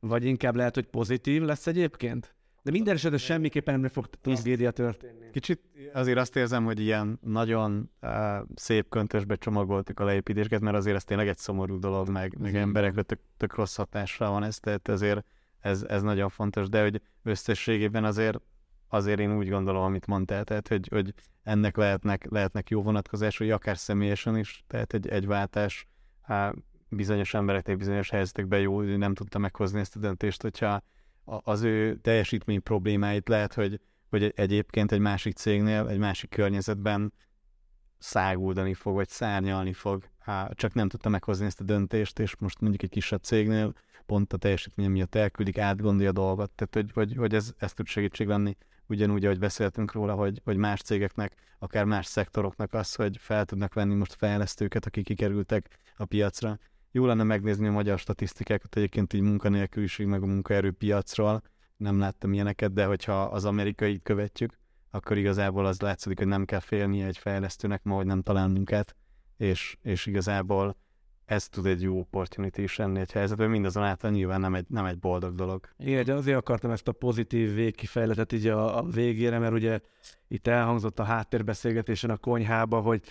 Speaker 1: vagy inkább lehet, hogy pozitív lesz egyébként. De minden esetben semmiképpen nem fog tragédia történni.
Speaker 2: Kicsit azért azt érzem, hogy ilyen nagyon uh, szép köntösbe csomagoltuk a leépítéseket, mert azért ez tényleg egy szomorú dolog, meg, meg emberekre tök, tök rossz hatással van ez, tehát ezért ez, ez nagyon fontos, de hogy összességében azért azért én úgy gondolom, amit mondtál, tehát hogy, hogy ennek lehetnek, lehetnek jó vonatkozásai, akár személyesen is, tehát egy, egy váltás hát bizonyos embereknek bizonyos helyzetekben jó, hogy nem tudta meghozni ezt a döntést, hogyha az ő teljesítmény problémáit. Lehet, hogy, hogy egyébként egy másik cégnél, egy másik környezetben száguldani fog, vagy szárnyalni fog, hát csak nem tudta meghozni ezt a döntést, és most mondjuk egy kisebb cégnél pont a teljesítmény miatt elküldik, átgondolja a dolgot, tehát hogy, hogy, hogy ez, ez tud segítség lenni. Ugyanúgy, ahogy beszéltünk róla, hogy, hogy más cégeknek, akár más szektoroknak az, hogy fel tudnak venni most fejlesztőket, akik kikerültek a piacra. Jó lenne megnézni a magyar statisztikákat, egyébként így munkanélküliség meg a munkaerőpiacról, nem láttam ilyeneket, de hogyha az amerikai követjük, akkor igazából az látszik, hogy nem kell félnie egy fejlesztőnek ma, hogy nem talál munkát, és, és igazából ez tud egy jó opportunity is lenni egy helyzetben, mindazonáltal nyilván nem egy, nem egy boldog dolog.
Speaker 1: Igen, de azért akartam ezt a pozitív végkifejletet így a, a végére, mert ugye itt elhangzott a háttérbeszélgetésen a konyhába, hogy,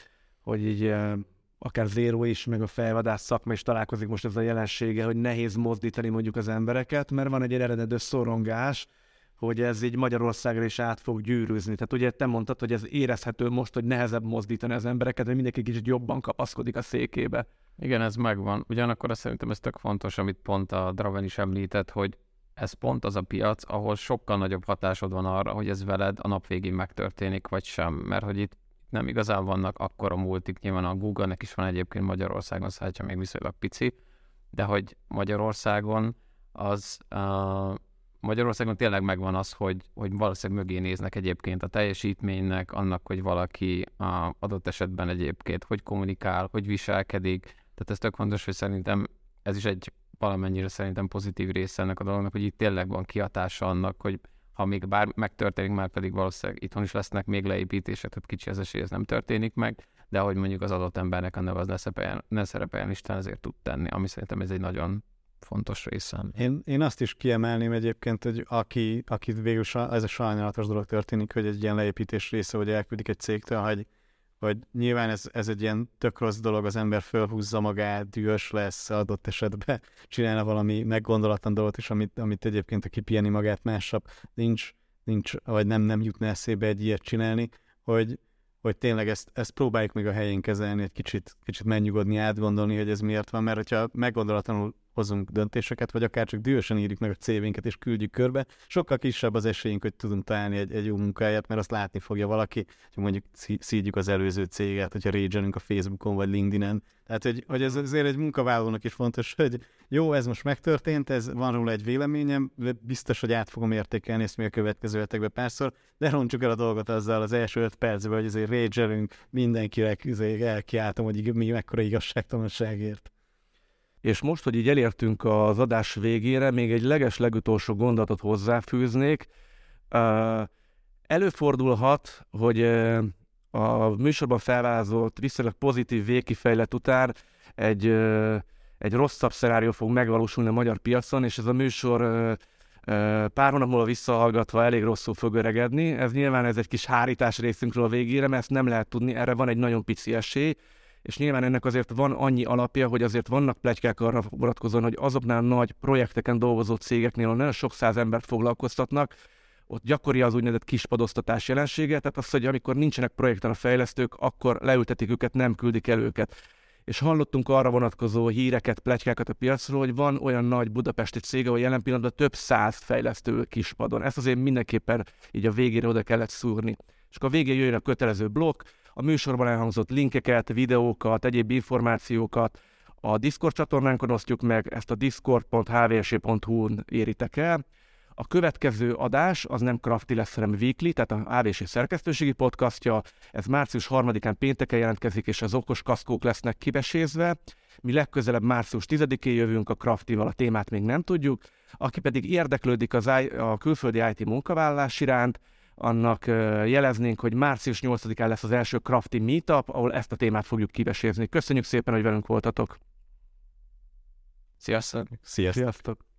Speaker 1: hogy így eh, akár Zéro is, meg a fejvadász szakma is találkozik most ez a jelensége, hogy nehéz mozdítani mondjuk az embereket, mert van egy eredető szorongás, hogy ez így Magyarországra is át fog gyűrűzni. Tehát ugye te mondtad, hogy ez érezhető most, hogy nehezebb mozdítani az embereket, hogy mindenki kicsit jobban kapaszkodik a székébe.
Speaker 3: Igen, ez megvan. Ugyanakkor azt szerintem ez tök fontos, amit pont a Draven is említett, hogy ez pont az a piac, ahol sokkal nagyobb hatásod van arra, hogy ez veled a nap végén megtörténik, vagy sem. Mert hogy itt nem igazán vannak akkora multik, nyilván a Google-nek is van egyébként Magyarországon szállítja még viszonylag pici, de hogy Magyarországon az uh, Magyarországon tényleg megvan az, hogy, hogy valószínűleg mögé néznek egyébként a teljesítménynek, annak, hogy valaki a adott esetben egyébként hogy kommunikál, hogy viselkedik. Tehát ez tök fontos, hogy szerintem ez is egy valamennyire szerintem pozitív része ennek a dolognak, hogy itt tényleg van kihatása annak, hogy ha még bár megtörténik, már pedig valószínűleg itthon is lesznek még leépítések, tehát kicsi az esély, ez nem történik meg, de hogy mondjuk az adott embernek a neve az ne szerepeljen, ne szerepeljen listán, ezért tud tenni, ami szerintem ez egy nagyon fontos része.
Speaker 2: Én, én azt is kiemelném egyébként, hogy aki, aki végül ez a sajnálatos dolog történik, hogy egy ilyen leépítés része, hogy elküldik egy cégtől, hogy, hogy nyilván ez, ez egy ilyen tök rossz dolog, az ember fölhúzza magát, dühös lesz adott esetben, (laughs) csinálna valami meggondolatlan dolgot is, amit, amit egyébként a kipieni magát másnap nincs, nincs, vagy nem, nem jutna eszébe egy ilyet csinálni, hogy, hogy tényleg ezt, ezt próbáljuk még a helyén kezelni, egy kicsit, kicsit megnyugodni, átgondolni, hogy ez miért van, mert hogyha meggondolatlanul hozunk döntéseket, vagy akár csak dühösen írjuk meg a CV-nket és küldjük körbe, sokkal kisebb az esélyünk, hogy tudunk találni egy, egy jó munkáját, mert azt látni fogja valaki, hogy mondjuk szídjuk az előző céget, hogyha rage a Facebookon vagy LinkedIn-en. Tehát, hogy, hogy ez azért egy munkavállalónak is fontos, hogy jó, ez most megtörtént, ez van róla egy véleményem, biztos, hogy át fogom értékelni ezt még a következő hetekben párszor, de roncsuk el a dolgot azzal az első öt percben, hogy azért rage mindenkinek azért elkiáltom, hogy mi mekkora igazságtalanságért.
Speaker 1: És most, hogy így elértünk az adás végére, még egy leges legutolsó gondolatot hozzáfűznék. Előfordulhat, hogy a műsorban felvázolt viszonylag pozitív végkifejlet után egy, egy rosszabb szenárió fog megvalósulni a magyar piacon, és ez a műsor pár hónap múlva visszahallgatva elég rosszul fog öregedni. Ez nyilván ez egy kis hárítás részünkről a végére, mert ezt nem lehet tudni, erre van egy nagyon pici esély és nyilván ennek azért van annyi alapja, hogy azért vannak plegykák arra vonatkozóan, hogy azoknál nagy projekteken dolgozó cégeknél, ahol nagyon sok száz embert foglalkoztatnak, ott gyakori az úgynevezett kispadoztatás jelensége, tehát az, hogy amikor nincsenek projekten a fejlesztők, akkor leültetik őket, nem küldik el őket. És hallottunk arra vonatkozó híreket, pletykákat a piacról, hogy van olyan nagy budapesti cég, ahol jelen pillanatban több száz fejlesztő kispadon. Ezt azért mindenképpen így a végére oda kellett szúrni. És akkor a végén jöjjön a kötelező blokk, a műsorban elhangzott linkeket, videókat, egyéb információkat a Discord csatornánkon osztjuk meg, ezt a discord.hvs.hu-n éritek el. A következő adás az nem Crafty lesz, hanem Weekly, tehát a AVS szerkesztőségi podcastja. Ez március 3-án pénteken jelentkezik, és az okos kaszkók lesznek kibesézve. Mi legközelebb március 10-én jövünk a Crafty-val, a témát még nem tudjuk. Aki pedig érdeklődik az I- a külföldi IT munkavállalás iránt, annak jeleznénk, hogy március 8-án lesz az első Crafty Meetup, ahol ezt a témát fogjuk kivesézni. Köszönjük szépen, hogy velünk voltatok!
Speaker 3: Sziasztok!
Speaker 2: Sziasztok!
Speaker 1: Sziasztok.